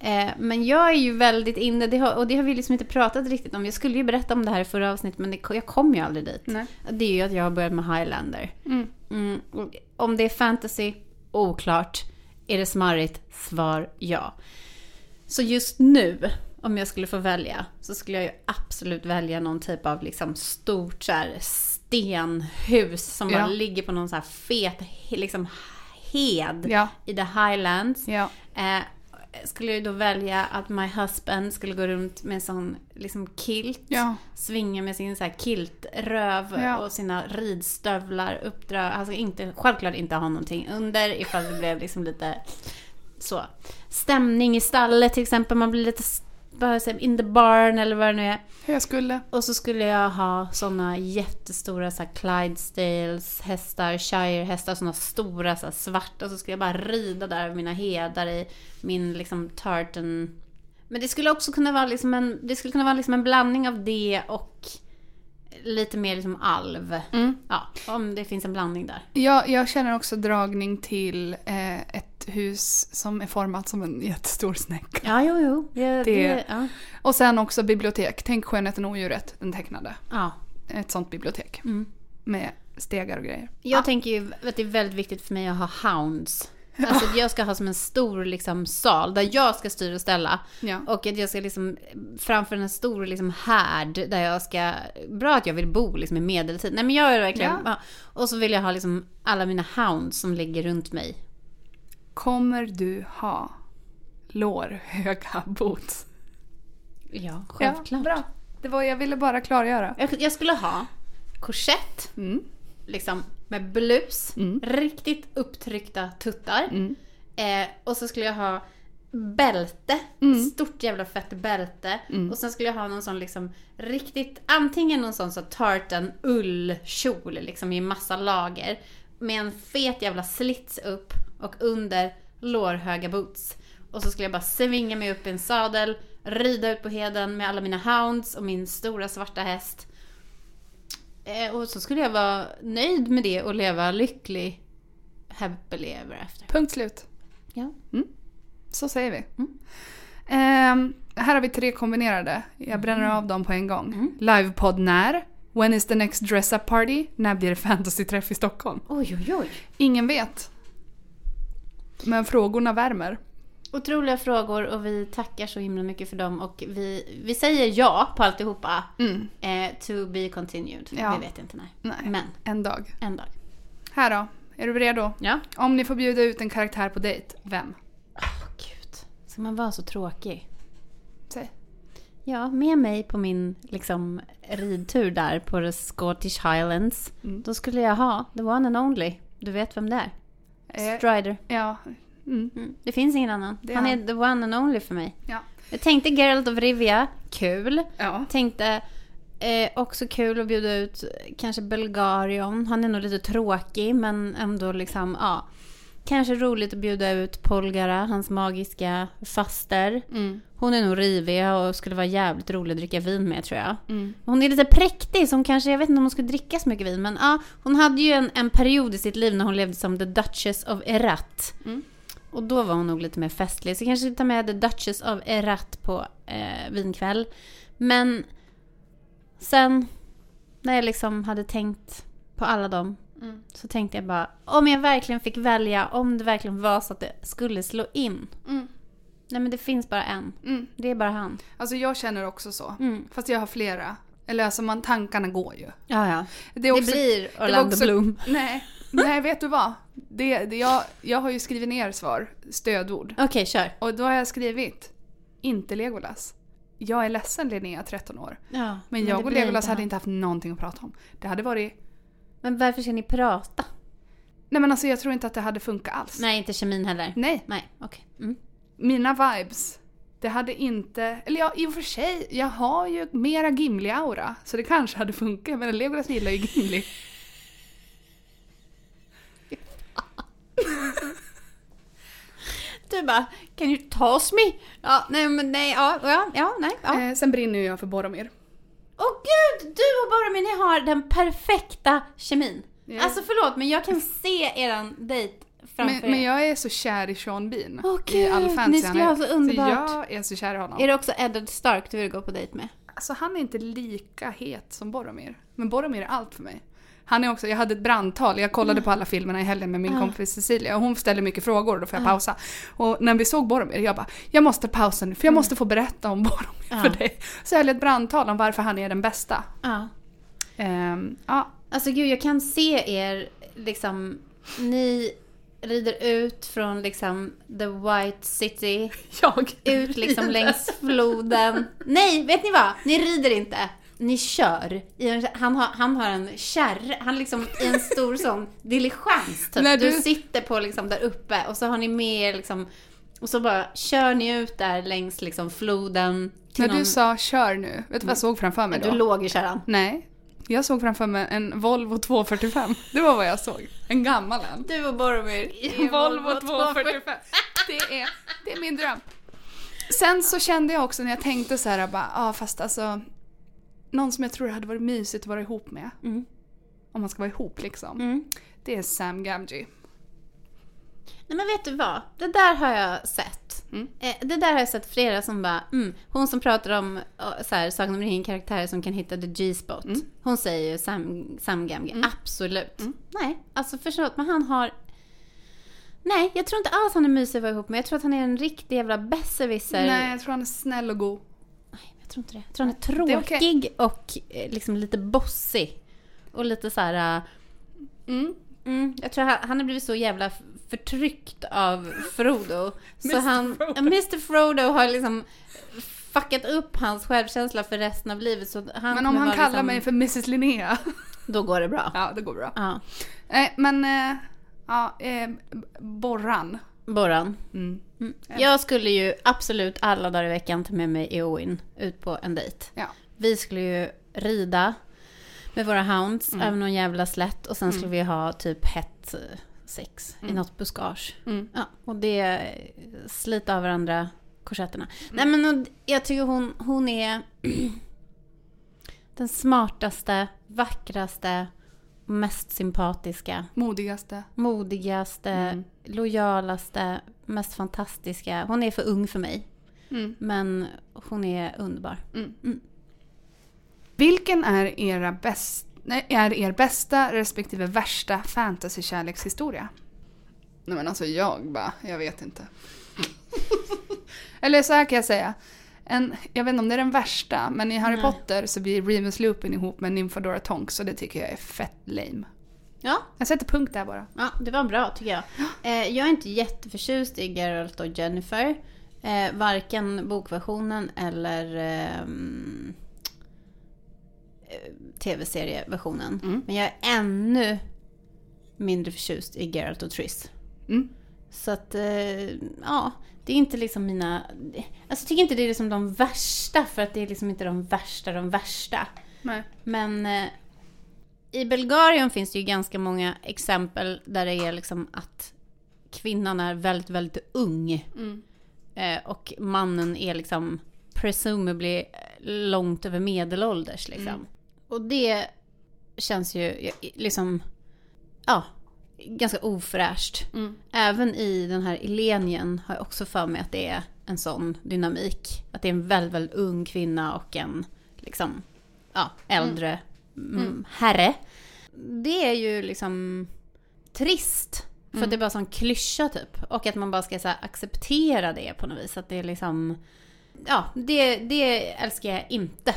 Speaker 1: Eh, men jag är ju väldigt inne, det har, och det har vi liksom inte pratat riktigt om. Jag skulle ju berätta om det här i förra avsnittet men det, jag kom ju aldrig dit.
Speaker 2: Nej.
Speaker 1: Det är ju att jag har börjat med Highlander.
Speaker 2: Mm.
Speaker 1: Mm, om det är fantasy, oklart. Är det smarrigt? Svar ja. Så just nu, om jag skulle få välja, så skulle jag ju absolut välja någon typ av liksom stort så här stenhus som
Speaker 2: Ja.
Speaker 1: bara ligger på någon så här fet liksom hed
Speaker 2: Ja.
Speaker 1: i the highlands.
Speaker 2: Ja.
Speaker 1: Eh, skulle jag då välja att my husband skulle gå runt med en sån liksom kilt.
Speaker 2: Ja.
Speaker 1: Svinga med sin så här kiltröv
Speaker 2: Ja.
Speaker 1: och sina ridstövlar uppdra. Alltså inte, självklart inte ha någonting under ifall det blev liksom lite så. Stämning i stallet till exempel. Man blir lite in the barn eller vad det nu är.
Speaker 2: Hur jag skulle.
Speaker 1: Och så skulle jag ha såna jättestora så här Clydesdales hästar, Shire-hästar, såna stora så här svarta. Och så skulle jag bara rida där över mina hedar i min liksom tartan. Men det skulle också kunna vara liksom en, det skulle kunna vara liksom en blandning av det och lite mer liksom alv.
Speaker 2: Mm.
Speaker 1: Ja, om det finns en blandning där.
Speaker 2: Jag, jag känner också dragning till eh, ett hus som är format som en jättestor snäcka.
Speaker 1: Ja, jo, jo. Det, det,
Speaker 2: Det-
Speaker 1: ja.
Speaker 2: Och sen också bibliotek. Tänk Skönheten och odjuret, den tecknade.
Speaker 1: ja.
Speaker 2: Ett sånt bibliotek.
Speaker 1: Mm.
Speaker 2: Med stegar och grejer.
Speaker 1: Jag tänker ju att det är väldigt viktigt för mig att ha hounds. Alltså att jag ska ha som en stor liksom, sal där jag ska styra och ställa.
Speaker 2: Ja.
Speaker 1: Och att jag ska liksom framför en stor liksom härd där jag ska... Bra att jag vill bo liksom i medeltid. Nej men jag är verkligen...
Speaker 2: Ja.
Speaker 1: Och så vill jag ha liksom alla mina hounds som ligger runt mig.
Speaker 2: Kommer du ha lårhöga boots?
Speaker 1: Ja, självklart.
Speaker 2: Ja, bra. Det var, jag ville bara klargöra.
Speaker 1: Jag, jag skulle ha korsett,
Speaker 2: Mm.
Speaker 1: liksom med blus,
Speaker 2: Mm.
Speaker 1: riktigt upptryckta tuttar.
Speaker 2: Mm.
Speaker 1: Eh, och så skulle jag ha bälte,
Speaker 2: Mm.
Speaker 1: stort jävla fett bälte.
Speaker 2: Mm.
Speaker 1: Och sen skulle jag ha någon sån liksom riktigt, antingen någon sån så tartan ullkjol liksom i massa lager. Med en fet jävla slits upp och under lårhöga boots. Och så skulle jag bara svinga mig upp i en sadel, rida ut på heden med alla mina hounds och min stora svarta häst. Eh, och så skulle jag vara nöjd med det och leva lycklig happily ever after.
Speaker 2: Punkt slut.
Speaker 1: Ja.
Speaker 2: Så säger vi.
Speaker 1: Mm.
Speaker 2: Ehm, här har vi tre kombinerade. Jag bränner av dem på en gång.
Speaker 1: Mm.
Speaker 2: Livepodd när? When is the next dress up party? När blir det fantasy-träff i Stockholm?
Speaker 1: Oj, oj, oj.
Speaker 2: Ingen vet. Men frågorna värmer.
Speaker 1: Otroliga frågor och vi tackar så himla mycket för dem och vi, vi säger ja på alltihopa.
Speaker 2: Mm.
Speaker 1: Eh, to be continued.
Speaker 2: Ja.
Speaker 1: Vi vet inte när.
Speaker 2: Nej,
Speaker 1: Men
Speaker 2: en dag.
Speaker 1: en dag.
Speaker 2: Här då. Är du redo?
Speaker 1: Ja.
Speaker 2: Om ni får bjuda ut en karaktär på dejt, vem?
Speaker 1: Åh gud. Ska man vara så tråkig?
Speaker 2: Säg.
Speaker 1: Ja, med mig på min liksom ridtur där på the Scottish Highlands.
Speaker 2: Mm.
Speaker 1: Då skulle jag ha the one and only. Du vet vem det är?
Speaker 2: Eh,
Speaker 1: Strider.
Speaker 2: ja. Mm.
Speaker 1: Mm. Det finns ingen annan.
Speaker 2: Är
Speaker 1: han är
Speaker 2: han.
Speaker 1: the one and only för mig.
Speaker 2: Ja.
Speaker 1: Jag tänkte Geralt of Rivia, kul.
Speaker 2: Ja.
Speaker 1: Tänkte eh, också kul att bjuda ut kanske Belgarion. Han är nog lite tråkig men ändå liksom, ja. Kanske roligt att bjuda ut Polgara, hans magiska faster.
Speaker 2: Mm.
Speaker 1: Hon är nog rivig och skulle vara jävligt rolig att dricka vin med tror jag.
Speaker 2: Mm.
Speaker 1: Hon är lite präktig, som kanske, jag vet inte om hon skulle dricka så mycket vin, men ja, hon hade ju en, en period i sitt liv när hon levde som the Duchess of Erat.
Speaker 2: Mm.
Speaker 1: Och då var hon nog lite mer festlig, så jag kanske ta med the Duchess of Erat på eh, vinkväll. Men sen, när jag liksom hade tänkt på alla dem.
Speaker 2: Mm.
Speaker 1: Så tänkte jag bara, om jag verkligen fick välja, om det verkligen var så att det skulle slå in.
Speaker 2: Mm.
Speaker 1: Nej men det finns bara en.
Speaker 2: Mm.
Speaker 1: Det är bara han.
Speaker 2: Alltså jag känner också så.
Speaker 1: Mm.
Speaker 2: Fast jag har flera. Eller alltså man, tankarna går ju.
Speaker 1: Ja, ja.
Speaker 2: Det,
Speaker 1: Det,
Speaker 2: också,
Speaker 1: blir
Speaker 2: var
Speaker 1: Orlando
Speaker 2: också-
Speaker 1: Bloom.
Speaker 2: Nej, nej vet du vad? Det, det, jag, jag har ju skrivit ner svar, stödord.
Speaker 1: Okej, kör.
Speaker 2: Och då har jag skrivit, inte Legolas. Jag är ledsen Linnea, 13 år.
Speaker 1: Ja,
Speaker 2: Men
Speaker 1: det
Speaker 2: jag och
Speaker 1: blir
Speaker 2: Legolas hade inte haft någonting att prata om. Det hade varit...
Speaker 1: Men varför ska ni prata?
Speaker 2: Nej men alltså jag tror inte att det hade funkat alls.
Speaker 1: Nej, inte kemin heller.
Speaker 2: Nej.
Speaker 1: Nej, okej. Mm.
Speaker 2: Mina vibes, det hade inte... Eller ja, i och för sig, jag har ju mera Gimli-aura. Så det kanske hade funkat. Men Legolas gillar ju Gimli.
Speaker 1: Du bara, can you toss me? Ja, nej men nej, ja, ja, ja nej, ja.
Speaker 2: Eh, sen brinner jag för Boromir.
Speaker 1: Åh gud, du och Boromir, ni har den perfekta kemin.
Speaker 2: Ja.
Speaker 1: Alltså förlåt, men jag kan se eran dejt
Speaker 2: Men, men jag är så kär i Sean Bean.
Speaker 1: Åh,
Speaker 2: I all
Speaker 1: gud, ni skulle ha så underbart.
Speaker 2: Så jag är så kär i honom.
Speaker 1: Är det också Eddard Stark du vill gå på dejt med?
Speaker 2: Alltså han är inte lika het som Boromir. Men Boromir är allt för mig. Han är också, jag hade ett brandtal, jag kollade på alla filmerna i helgen med min
Speaker 1: Ja.
Speaker 2: kompis Cecilia och hon ställde mycket frågor och då får jag pausa. Och när vi såg Boromir, jag bara, jag måste pausa nu för jag måste få berätta om Boromir för dig. Så jag höll ett brandtal om varför han är den bästa.
Speaker 1: Ja.
Speaker 2: Ehm, ja,
Speaker 1: Alltså gud, jag kan se er liksom, ni rider ut från liksom the white city,
Speaker 2: jag
Speaker 1: ut liksom längs floden. Nej, vet ni vad? Ni rider inte. Ni kör. En, han, har, han har en kärra, han liksom i en stor sån diligens typ. Du...
Speaker 2: du-
Speaker 1: sitter på liksom där uppe och så har ni med er liksom och så bara kör ni ut där längs liksom floden.
Speaker 2: När
Speaker 1: någon-
Speaker 2: du sa kör nu, vet du vad jag såg framför mig
Speaker 1: Du
Speaker 2: då?
Speaker 1: låg i kärran.
Speaker 2: Nej. Jag såg framför mig en Volvo 245. Det var vad jag såg. En gammal en.
Speaker 1: Du och Boromir i
Speaker 2: Volvo 245. Det är, det är min dröm. Sen så kände jag också när jag tänkte så här, bara, ah, fast alltså någon som jag tror hade varit mysigt att vara ihop med.
Speaker 1: Mm.
Speaker 2: Om man ska vara ihop liksom.
Speaker 1: Mm.
Speaker 2: Det är Sam Gamgee.
Speaker 1: Nej men vet du vad? Det där har jag sett.
Speaker 2: Mm.
Speaker 1: Eh, det där har jag sett flera som bara, mm, hon som pratar om eh, så här, Sagan om ringen-karaktärer som kan hitta the G-spot.
Speaker 2: Mm.
Speaker 1: Hon säger ju Sam, Sam Gamgee,
Speaker 2: Mm.
Speaker 1: absolut.
Speaker 2: Mm.
Speaker 1: Nej, alltså förlåt men han har... Nej, jag tror inte alls han är mysig att vara ihop med. Jag tror att han är en riktig jävla besserwisser.
Speaker 2: Nej, jag tror han är snäll och god.
Speaker 1: Nej, jag tror inte det. Jag tror han är
Speaker 2: Det är
Speaker 1: tråkig och eh, liksom lite bossig. Och lite så här...
Speaker 2: Mm.
Speaker 1: Mm, jag tror han, han har blivit så jävla förtryckt av Frodo. så han,
Speaker 2: Frodo.
Speaker 1: Mr Frodo har liksom fuckat upp hans självkänsla för resten av livet. Så han
Speaker 2: Men om han kallar
Speaker 1: liksom,
Speaker 2: mig för Mrs Linnea.
Speaker 1: Då går det bra.
Speaker 2: Ja, det går bra.
Speaker 1: Ja.
Speaker 2: Nej, men... Eh, ja, eh, Borran.
Speaker 1: Borran.
Speaker 2: Mm.
Speaker 1: Mm.
Speaker 2: Ja.
Speaker 1: Jag skulle ju absolut alla dagar i veckan ta med mig Eowyn ut på en dejt.
Speaker 2: Ja.
Speaker 1: Vi skulle ju rida med våra hounds
Speaker 2: Mm.
Speaker 1: över någon jävla slätt och sen skulle
Speaker 2: Mm.
Speaker 1: vi ha typ hett eh, sex i
Speaker 2: Mm.
Speaker 1: något buskage.
Speaker 2: Mm.
Speaker 1: Ja, och det slita av varandra korsetterna. Nej men jag tycker hon, hon är den smartaste, vackraste, mest sympatiska,
Speaker 2: Modigaste.
Speaker 1: modigaste,
Speaker 2: Mm.
Speaker 1: lojalaste, mest fantastiska. Hon är för ung för mig,
Speaker 2: Mm.
Speaker 1: men hon är underbar.
Speaker 2: Mm. Vilken är, era bäst, är er bästa respektive värsta fantasy-kärlekshistoria? Nej men alltså jag bara, jag vet inte. Eller så här kan jag säga. En, jag vet inte om det är den värsta, men i Harry
Speaker 1: Nej.
Speaker 2: Potter så blir Remus Lupin ihop med Nymphadora Tonks och det tycker jag är fett lame.
Speaker 1: Ja,
Speaker 2: Jag sätter punkt där bara.
Speaker 1: ja, det var bra tycker jag. Eh, jag är inte jätteförtjust i Geralt och Jennifer. Eh, varken bokversionen eller eh, tv-serieversionen.
Speaker 2: Mm.
Speaker 1: Men jag är ännu mindre förtjust i Geralt och Triss.
Speaker 2: Mm.
Speaker 1: Så att, eh, ja, det är inte liksom mina... Alltså jag tycker inte det är liksom de värsta, för att det är liksom inte de värsta, de värsta.
Speaker 2: Nej.
Speaker 1: Men eh, i Bulgarien finns det ju ganska många exempel där det är liksom att kvinnan är väldigt, väldigt ung.
Speaker 2: Mm.
Speaker 1: Eh, och mannen är liksom presumably långt över medelålders liksom.
Speaker 2: Mm.
Speaker 1: Och det känns ju liksom, ja, ganska ofräscht.
Speaker 2: Mm.
Speaker 1: Även i den här Elenien har jag också för mig att det är en sån dynamik. Att det är en väldigt, väldigt ung kvinna och en liksom, ja, äldre mm, herre. Det är ju liksom trist. För att det är bara sån klyscha typ. Och att man bara ska här, acceptera det på något vis. Att det är liksom... Ja, det, det älskar jag inte.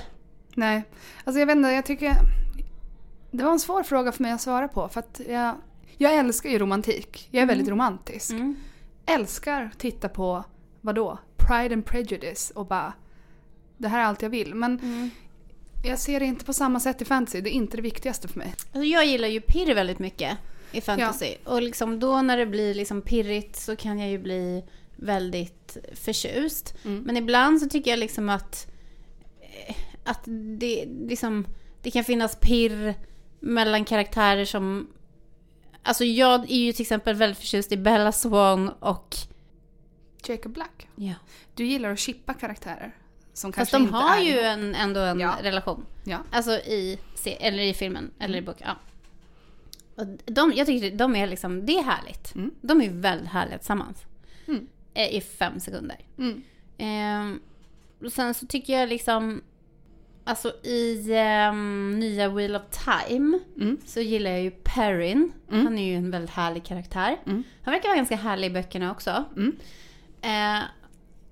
Speaker 2: Nej, alltså jag vet inte, jag tycker... Det var en svår fråga för mig att svara på för att jag, jag älskar ju romantik. Jag är väldigt romantisk.
Speaker 1: Mm.
Speaker 2: Älskar att titta på, vadå? Pride and prejudice och bara... Det här är allt jag vill. Men
Speaker 1: Mm.
Speaker 2: jag ser det inte på samma sätt i fantasy. Det är inte det viktigaste för mig.
Speaker 1: Alltså jag gillar ju pirr väldigt mycket i fantasy. Och liksom då när det blir liksom pirrigt så kan jag ju bli väldigt förtjust.
Speaker 2: Mm.
Speaker 1: Men ibland så tycker jag liksom att, att det, liksom, det kan finnas pirr mellan karaktärer som... Alltså jag är ju till exempel väldigt förtjust i Bella Swan och...
Speaker 2: Jacob Black.
Speaker 1: Ja.
Speaker 2: Du gillar att chippa karaktärer. Som
Speaker 1: Fast de
Speaker 2: inte
Speaker 1: har ju en, ändå en
Speaker 2: Ja.
Speaker 1: relation.
Speaker 2: Ja.
Speaker 1: Alltså i, eller i filmen, eller i boken. Ja. Och de, jag tycker de är liksom, det är härligt.
Speaker 2: Mm.
Speaker 1: De är väldigt härliga tillsammans.
Speaker 2: Mm.
Speaker 1: Eh, I fem sekunder.
Speaker 2: Mm.
Speaker 1: Ehm, och sen så tycker jag liksom, alltså i ehm, nya Wheel of Time
Speaker 2: Mm.
Speaker 1: så gillar jag ju Perrin.
Speaker 2: Mm.
Speaker 1: Han är ju en väldigt härlig karaktär.
Speaker 2: Mm.
Speaker 1: Han verkar vara ganska härlig i böckerna också.
Speaker 2: Mm.
Speaker 1: Eh,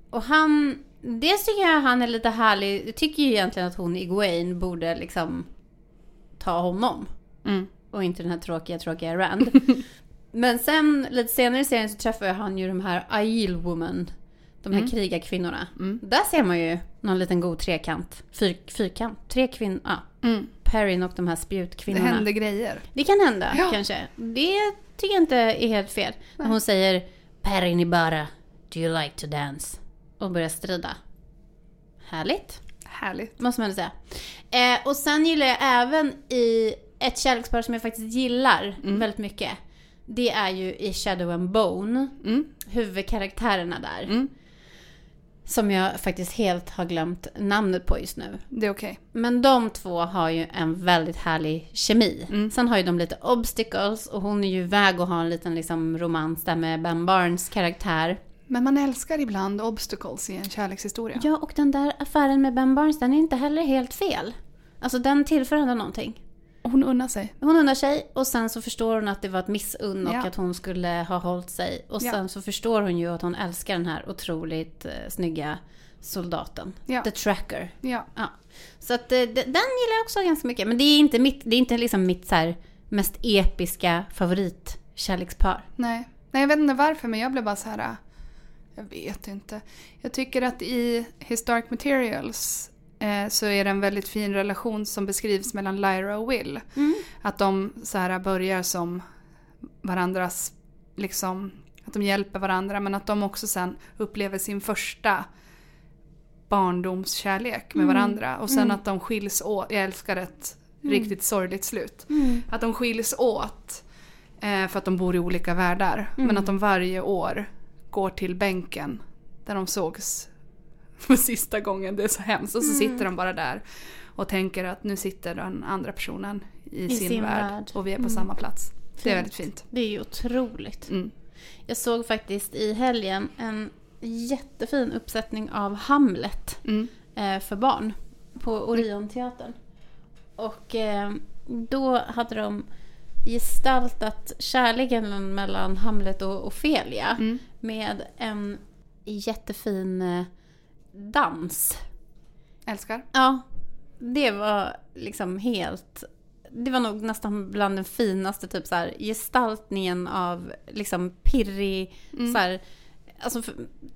Speaker 1: och han, dels tycker jag han är lite härlig. Jag tycker ju egentligen att hon Egwene borde liksom ta honom.
Speaker 2: Mm.
Speaker 1: Och inte den här tråkiga, tråkiga Rand. Men sen lite senare i serien så träffar jag han ju de här Aiel Woman. De här
Speaker 2: Mm.
Speaker 1: krigarkvinnorna.
Speaker 2: Mm.
Speaker 1: Där ser man ju någon liten god trekant. Fyr, fyrkant. Tre kvinnor. Ja.
Speaker 2: Mm.
Speaker 1: Perrin och de här
Speaker 2: Det
Speaker 1: spjutkvinnorna.
Speaker 2: händer grejer.
Speaker 1: Det kan hända
Speaker 2: Ja.
Speaker 1: kanske. Det tycker jag inte är helt fel. När hon säger Perrin Ibarra, do you like to dance? Och börjar strida. Härligt,
Speaker 2: Härligt.
Speaker 1: måste man ändå säga. Eh, och sen gillar jag även i ett kärlekspar som jag faktiskt gillar
Speaker 2: Mm.
Speaker 1: väldigt mycket. Det är ju i Shadow and Bone,
Speaker 2: Mm.
Speaker 1: huvudkaraktärerna där.
Speaker 2: Mm.
Speaker 1: Som jag faktiskt helt har glömt namnet på just nu.
Speaker 2: Det är okej.
Speaker 1: Men de två har ju en väldigt härlig kemi.
Speaker 2: Mm.
Speaker 1: Sen har ju de lite obstacles och hon är ju iväg och har en liten liksom romans där med Ben Barnes karaktär.
Speaker 2: Men man älskar ibland obstacles i en kärlekshistoria.
Speaker 1: Ja, och den där affären med Ben Barnes, den är inte heller helt fel. Alltså den tillför ändå någonting.
Speaker 2: Hon unnar sig.
Speaker 1: Hon undrar sig och sen så förstår hon att det var ett missunn och
Speaker 2: Ja.
Speaker 1: att hon skulle ha hållit sig. Och
Speaker 2: Ja.
Speaker 1: sen så förstår hon ju att hon älskar den här otroligt eh, snygga soldaten.
Speaker 2: Ja.
Speaker 1: The Tracker.
Speaker 2: Ja.
Speaker 1: Ja. Så att eh, de- den gillar jag också ganska mycket. Men det är inte mitt, det är inte liksom mitt så här, mest episka favoritkärlekspar.
Speaker 2: Nej. Nej, jag vet inte varför men jag blev bara så här. äh, Jag vet inte. Jag tycker att i Historic Materials eh, så är det en väldigt fin relation som beskrivs mellan Lyra och Will. Att de så här börjar som varandras, liksom, att de hjälper varandra men att de också sen upplever sin första barndomskärlek med varandra. Och sen att de skiljs åt, jag älskar ett riktigt sorgligt slut. Att de skiljs åt eh, för att de bor i olika världar. Men att de varje år går till bänken där de sågs för sista gången. Det är så hemskt. Och så sitter de bara där och tänker att nu sitter den andra personen i, sin,
Speaker 1: sin
Speaker 2: värld,
Speaker 1: värld.
Speaker 2: och vi är på samma plats. Det är
Speaker 1: Fint.
Speaker 2: väldigt fint.
Speaker 1: Det är ju otroligt.
Speaker 2: Mm.
Speaker 1: Jag såg faktiskt i helgen en jättefin uppsättning av Hamlet
Speaker 2: Mm.
Speaker 1: eh, för barn på Orionteatern. Och eh, då hade de gestaltat kärleken mellan Hamlet och Ofelia
Speaker 2: Mm.
Speaker 1: med en jättefin eh, dans.
Speaker 2: Älskar.
Speaker 1: Ja, det var liksom helt... Det var nog nästan bland den finaste typ så här, gestaltningen av liksom pirrig...
Speaker 2: Mm.
Speaker 1: Så här, alltså för,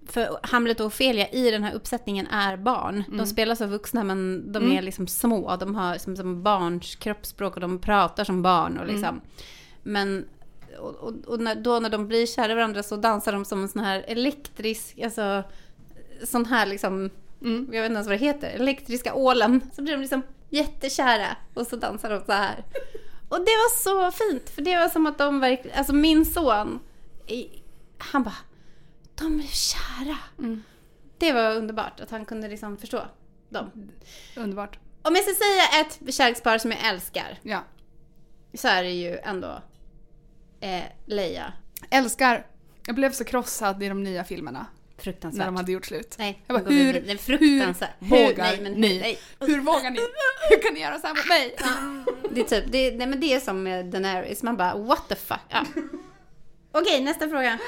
Speaker 1: för Hamlet och Ofelia i den här uppsättningen är barn. De spelar som vuxna men de
Speaker 2: Mm.
Speaker 1: är liksom små. De har som, som barns kroppsspråk och de pratar som barn. Och liksom. Men och, och, och när, då när de blir kära varandra så dansar de som en sån här elektrisk, alltså sån här liksom
Speaker 2: Mm.
Speaker 1: jag vet inte ens vad det heter, elektriska ålen. Så blir de liksom jättekära och så dansar de så här. Och det var så fint, för det var som att de verkligen, alltså min son, han bara, de är kära.
Speaker 2: Mm.
Speaker 1: Det var underbart att han kunde liksom förstå dem.
Speaker 2: Underbart.
Speaker 1: Om jag ska säga ett kärlekspar som jag älskar,
Speaker 2: Ja.
Speaker 1: så är det ju ändå eh, Leia.
Speaker 2: Älskar. Jag blev så krossad i de nya filmerna.
Speaker 1: Fruktansvärt.
Speaker 2: när de hade gjort slut.
Speaker 1: Nej,
Speaker 2: Jag bara, hur-
Speaker 1: det är fruktansvärt.
Speaker 2: hur vågar
Speaker 1: nej, men,
Speaker 2: ni?
Speaker 1: Nej.
Speaker 2: Hur vågar ni? Hur kan ni göra så här mot mig?
Speaker 1: Det är typ, det, nej men det är som Daenerys, man bara what the fuck. Ja. Okej, nästa fråga.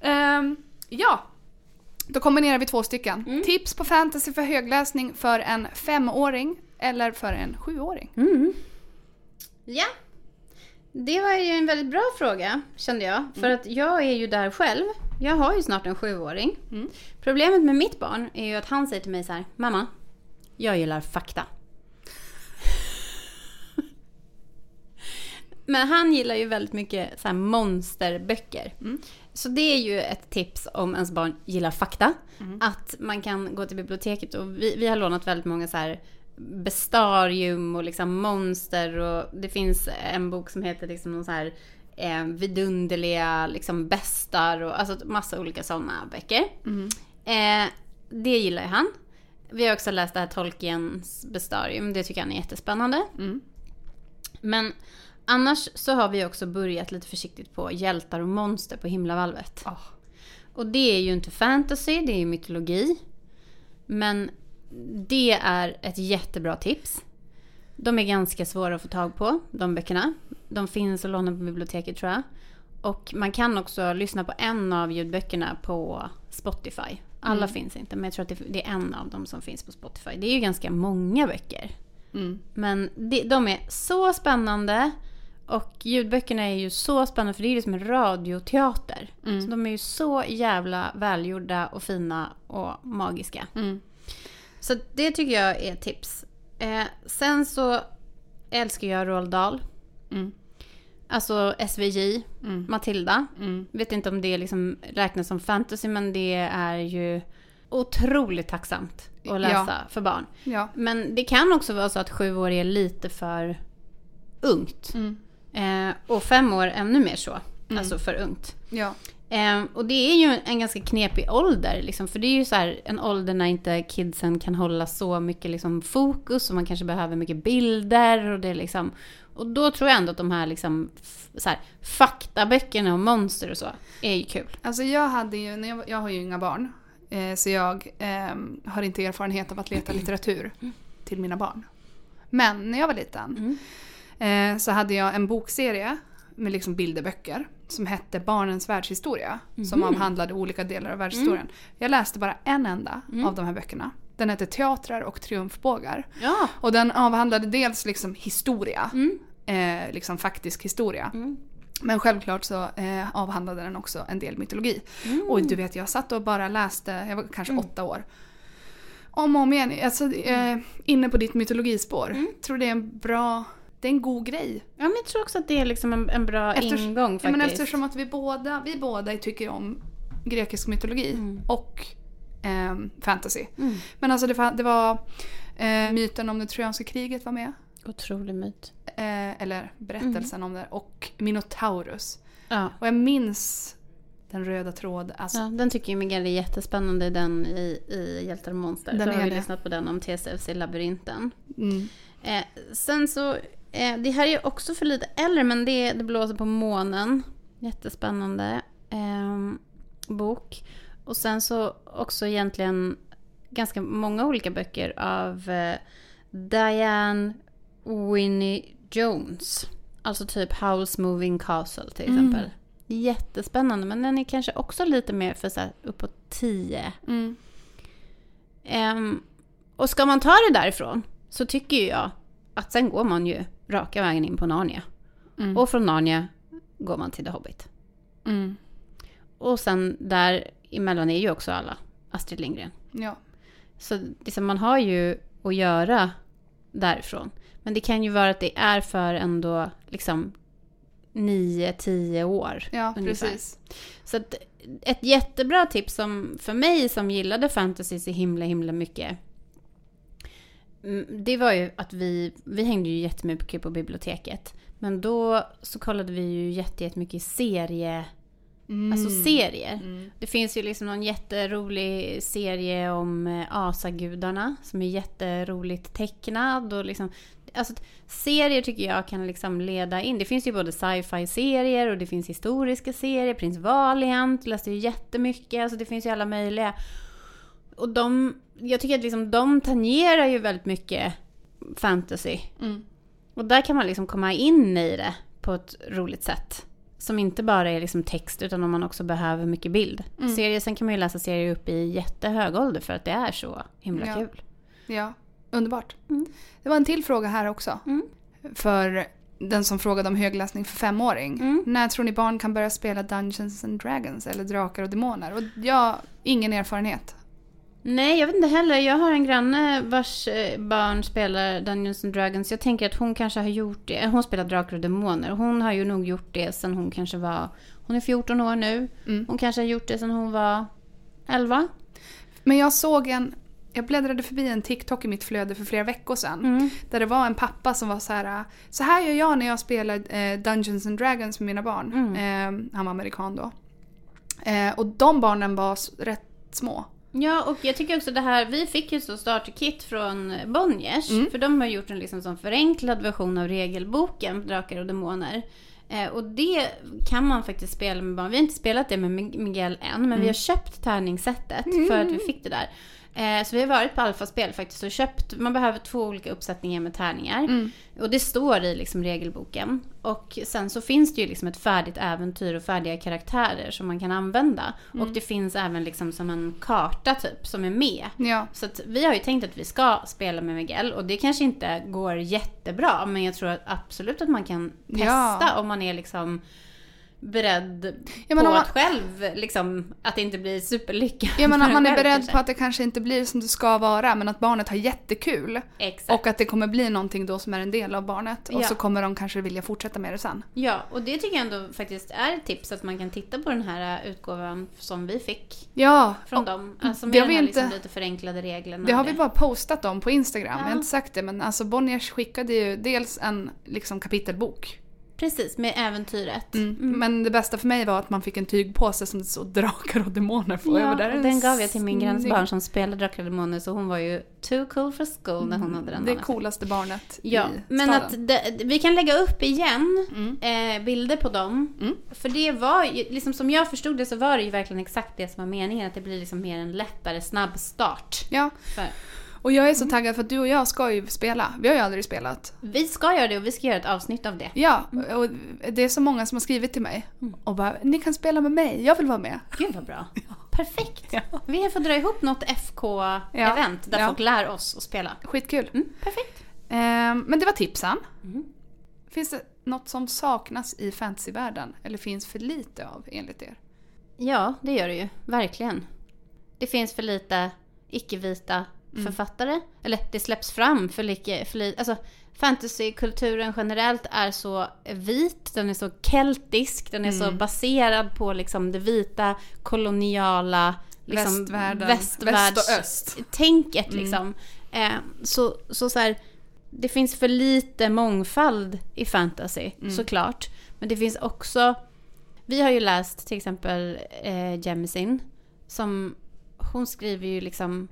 Speaker 2: Ehm, ja, då kombinerar vi två stycken.
Speaker 1: Mm.
Speaker 2: Tips på fantasy för högläsning för en femåring eller för en sjuåring.
Speaker 1: Mm. Ja. Det var ju en väldigt bra fråga, kände jag. För att jag är ju där själv. Jag har ju snart en sjuåring.
Speaker 2: Mm.
Speaker 1: Problemet med mitt barn är ju att han säger till mig så här, Mamma, jag gillar fakta. Men han gillar ju väldigt mycket så här monsterböcker.
Speaker 2: Mm.
Speaker 1: Så det är ju ett tips om ens barn gillar fakta.
Speaker 2: Mm.
Speaker 1: Att man kan gå till biblioteket och vi, vi har lånat väldigt många så här bestarium och liksom monster och det finns en bok som heter liksom någon så här eh, vidunderliga liksom bestar och alltså massa olika sådana böcker.
Speaker 2: Mm.
Speaker 1: Eh, det gillar ju han. Vi har också läst det här Tolkiens bestarium, det tycker han är jättespännande.
Speaker 2: Mm.
Speaker 1: Men annars så har vi också börjat lite försiktigt på hjältar och monster på himlavalvet.
Speaker 2: Ah.
Speaker 1: Och det är ju inte fantasy, det är ju mytologi. Men det är ett jättebra tips. De är ganska svåra att få tag på, de böckerna. De finns att låna på biblioteket tror jag. Och man kan också lyssna på en av ljudböckerna på Spotify. Alla
Speaker 2: Mm.
Speaker 1: finns inte, men jag tror att det är en av dem som finns på Spotify. Det är ju ganska många böcker.
Speaker 2: Mm.
Speaker 1: Men de, de är så spännande. Och ljudböckerna är ju så spännande för det är ju som en radioteater.
Speaker 2: Mm.
Speaker 1: Så de är ju så jävla välgjorda och fina och magiska.
Speaker 2: Mm.
Speaker 1: Så det tycker jag är tips. Eh, sen så älskar jag Roald Dahl.
Speaker 2: Mm.
Speaker 1: Alltså SVJ,
Speaker 2: Mm.
Speaker 1: Matilda.
Speaker 2: Mm.
Speaker 1: Vet inte om det liksom räknas som fantasy men det är ju otroligt tacksamt att läsa för barn.
Speaker 2: Ja.
Speaker 1: Men det kan också vara så att sju år är lite för ungt.
Speaker 2: Mm.
Speaker 1: Eh, och fem år ännu mer så.
Speaker 2: Mm.
Speaker 1: Alltså för ungt.
Speaker 2: Ja.
Speaker 1: Eh, och det är ju en ganska knepig ålder. Liksom, för det är ju så här, en ålder när inte kidsen kan hålla så mycket liksom, fokus och man kanske behöver mycket bilder. Och, det liksom, och då tror jag ändå att de här, liksom, så här faktaböckerna och monster och så är ju kul.
Speaker 2: Alltså jag hade ju, när jag, jag har ju inga barn. Eh, så jag ehm, har inte erfarenhet av att leta litteratur till mina barn. Men när jag var liten eh, så hade jag en bokserie med liksom bilderböcker som hette Barnens världshistoria. Som avhandlade olika delar av världshistorien. Jag läste bara en enda av de här böckerna. Den hette Teatrar och triumfbågar.
Speaker 1: Ja.
Speaker 2: Och den avhandlade dels liksom historia,
Speaker 1: Mm.
Speaker 2: eh, liksom faktisk historia.
Speaker 1: Mm.
Speaker 2: Men självklart så eh, avhandlade den också en del mytologi.
Speaker 1: Mm.
Speaker 2: Och du vet, jag satt och bara läste, jag var kanske åtta år. Om och om igen, alltså, eh, inne på ditt mytologispår.
Speaker 1: Mm.
Speaker 2: Tror det är en bra, det är en god grej.
Speaker 1: Ja, men jag tror också att det är liksom en, en bra
Speaker 2: Eftersom-
Speaker 1: ingång
Speaker 2: Ja,
Speaker 1: faktiskt.
Speaker 2: men eftersom att vi båda, vi båda tycker om grekisk mytologi
Speaker 1: Mm.
Speaker 2: och ehm, fantasy.
Speaker 1: Mm.
Speaker 2: Men alltså det, det var eh, myten om det trojanska kriget var med.
Speaker 1: Otrolig myt.
Speaker 2: Eh, eller berättelsen om det. Och Minotaurus.
Speaker 1: Ja.
Speaker 2: Och jag minns den röda tråd. Alltså,
Speaker 1: Ja, den tycker ju Miguel är jättespännande, den i, i Hjältar och monster.
Speaker 2: Den
Speaker 1: Då har vi
Speaker 2: det.
Speaker 1: lyssnat på den om TCFs i labyrinten.
Speaker 2: mm.
Speaker 1: Eh, sen så, eh, det här är också för lite äldre, men det, det blåser på månen. Jättespännande eh, bok. Och sen så också egentligen ganska många olika böcker av eh, Diane Winnie Jones. Alltså typ Howl's Moving Castle till
Speaker 2: Mm.
Speaker 1: exempel. Jättespännande, men den är kanske också lite mer för så här uppåt 10.
Speaker 2: Mm.
Speaker 1: Ehm, och ska man ta det därifrån så tycker jag att sen går man ju raka vägen in på Narnia.
Speaker 2: Mm.
Speaker 1: Och från Narnia går man till The Hobbit.
Speaker 2: Mm.
Speaker 1: Och sen där emellan är ju också alla Astrid Lindgren.
Speaker 2: Ja.
Speaker 1: Så liksom, man har ju att göra därifrån. Men det kan ju vara att det är för ändå liksom 9-10 år.
Speaker 2: ja,
Speaker 1: Ungefär.
Speaker 2: precis.
Speaker 1: Så att ett jättebra tips som, för mig som gillade fantasy så himla himla mycket. Mm, Det var ju att vi, vi hängde ju jättemycket på biblioteket. Men då så kollade vi ju jätte- jättemycket serie,
Speaker 2: Mm.
Speaker 1: alltså serier.
Speaker 2: Mm.
Speaker 1: Det finns ju liksom någon jätterolig serie om eh, asagudarna som är jätteroligt tecknad och liksom alltså, serier tycker jag kan liksom leda in. Det finns ju både sci-fi-serier och det finns historiska serier. Prins Valiant läste ju jättemycket. Alltså det finns ju alla möjliga. Och de, jag tycker att liksom, de tangerar ju väldigt mycket fantasy.
Speaker 2: Mm.
Speaker 1: Och där kan man liksom komma in i det på ett roligt sätt. Som inte bara är liksom text utan om man också behöver mycket bild.
Speaker 2: Mm.
Speaker 1: Serier, sen kan man ju läsa serier upp i jättehög ålder för att det är så himla
Speaker 2: Ja.
Speaker 1: kul.
Speaker 2: Ja, underbart.
Speaker 1: Mm.
Speaker 2: Det var en till fråga här också.
Speaker 1: Mm.
Speaker 2: För den som frågade om högläsning för femåring.
Speaker 1: Mm.
Speaker 2: När tror ni barn kan börja spela Dungeons and Dragons eller Drakar och Demoner? Och jag ingen erfarenhet.
Speaker 1: Nej, jag vet inte heller. Jag har en granne vars eh, barn spelar Dungeons and Dragons. Jag tänker att hon kanske har gjort det. Hon spelar Drakar och Demoner. Hon har ju nog gjort det sen hon kanske var... Hon är 14 år nu.
Speaker 2: Mm.
Speaker 1: Hon kanske har gjort det sen hon var 11.
Speaker 2: Men jag såg en... Jag bläddrade förbi en TikTok i mitt flöde för flera veckor sedan.
Speaker 1: Mm.
Speaker 2: Där det var en pappa som var så här. Så här gör jag när jag spelar eh, Dungeons and Dragons med mina barn.
Speaker 1: Mm.
Speaker 2: Eh, han var amerikan då. Eh, och de barnen var rätt små.
Speaker 1: Ja, och jag tycker också det här, vi fick ju så starterkit från Bonniers,
Speaker 2: Mm.
Speaker 1: för de har gjort en liksom sån förenklad version av regelboken Drakar och Demoner. Eh, och det kan man faktiskt spela med barn. Vi har inte spelat det med Mig- Miguel än, men vi har köpt tärningssättet för att vi fick det där. Eh, så vi har varit på alfaspel faktiskt och köpt, man behöver två olika uppsättningar med tärningar.
Speaker 2: Mm.
Speaker 1: Och det står i liksom regelboken. Och sen så finns det ju liksom ett färdigt äventyr och färdiga karaktärer som man kan använda. Och det finns även liksom som en karta typ som är med.
Speaker 2: Ja.
Speaker 1: Så att vi har ju tänkt att vi ska spela med Miguel och det kanske inte går jättebra men jag tror att absolut att man kan testa
Speaker 2: Ja.
Speaker 1: om man är liksom beredd
Speaker 2: Ja,
Speaker 1: på
Speaker 2: om
Speaker 1: att själv liksom att det inte blir superlyckat.
Speaker 2: Ja men
Speaker 1: en
Speaker 2: man är beredd
Speaker 1: kanske.
Speaker 2: på att det kanske inte blir som det ska vara men att barnet har jättekul.
Speaker 1: Exakt.
Speaker 2: Och att det kommer bli någonting då som är en del av barnet. Och
Speaker 1: Ja.
Speaker 2: så kommer de kanske vilja fortsätta med det sen.
Speaker 1: Ja, och det tycker jag ändå faktiskt är ett tips att man kan titta på den här äh, utgåvan som vi fick
Speaker 2: Ja,
Speaker 1: från dem. Alltså
Speaker 2: det
Speaker 1: med
Speaker 2: har
Speaker 1: de
Speaker 2: vi
Speaker 1: här
Speaker 2: inte-
Speaker 1: liksom lite förenklade reglerna.
Speaker 2: det har
Speaker 1: och
Speaker 2: vi bara postat om på Instagram. Jag
Speaker 1: Ja.
Speaker 2: har inte sagt det men alltså Bonniers skickade ju dels en liksom, kapitelbok.
Speaker 1: Precis, med äventyret.
Speaker 2: Mm. Men det bästa för mig var att man fick en tygpåse som det stod drakar och demoner på.
Speaker 1: Ja,
Speaker 2: "Där
Speaker 1: den gav jag till min grannes
Speaker 2: snygg."
Speaker 1: barn som spelade Drakar och Demoner så hon var ju too cool for school när hon hade den
Speaker 2: Mm. Det
Speaker 1: dagen.
Speaker 2: coolaste barnet
Speaker 1: Ja,
Speaker 2: i
Speaker 1: men
Speaker 2: staden.
Speaker 1: att det, vi kan lägga upp igen
Speaker 2: Mm.
Speaker 1: eh, bilder på dem.
Speaker 2: Mm.
Speaker 1: För det var ju, liksom som jag förstod det så var det ju verkligen exakt det som var meningen. Att det blir liksom mer en lättare, snabb start.
Speaker 2: Ja,
Speaker 1: För,
Speaker 2: och jag är
Speaker 1: Mm.
Speaker 2: så taggad för att du och jag ska ju spela. Vi har ju aldrig spelat.
Speaker 1: vi ska göra det och vi ska göra ett avsnitt av det.
Speaker 2: Ja, och det är så många som har skrivit till mig och bara “Ni kan spela med mig, jag vill vara med”.
Speaker 1: Gud vad bra. Perfekt. Vi får dra ihop något FK-event där
Speaker 2: Ja.
Speaker 1: folk lär oss att spela.
Speaker 2: Skitkul.
Speaker 1: Mm, perfekt.
Speaker 2: Ehm, men det var tipsen.
Speaker 1: Mm.
Speaker 2: Finns det något som saknas i fantasyvärlden? Eller finns för lite av enligt er?
Speaker 1: Ja, det gör det ju. Verkligen. Det finns för lite icke-vita
Speaker 2: Mm.
Speaker 1: författare. Eller det släpps fram för lite... För li, alltså, fantasykulturen generellt är så vit, den är så keltisk, den är så
Speaker 2: Mm.
Speaker 1: baserad på liksom det vita koloniala liksom,
Speaker 2: Västvärlden.
Speaker 1: västvärlds-
Speaker 2: Väst och öst.
Speaker 1: tänket
Speaker 2: Mm.
Speaker 1: liksom. Eh, så, så, så här, det finns för lite mångfald i fantasy,
Speaker 2: Mm.
Speaker 1: såklart. Men det finns också... Vi har ju läst till exempel eh, Jemisin, som hon skriver ju liksom...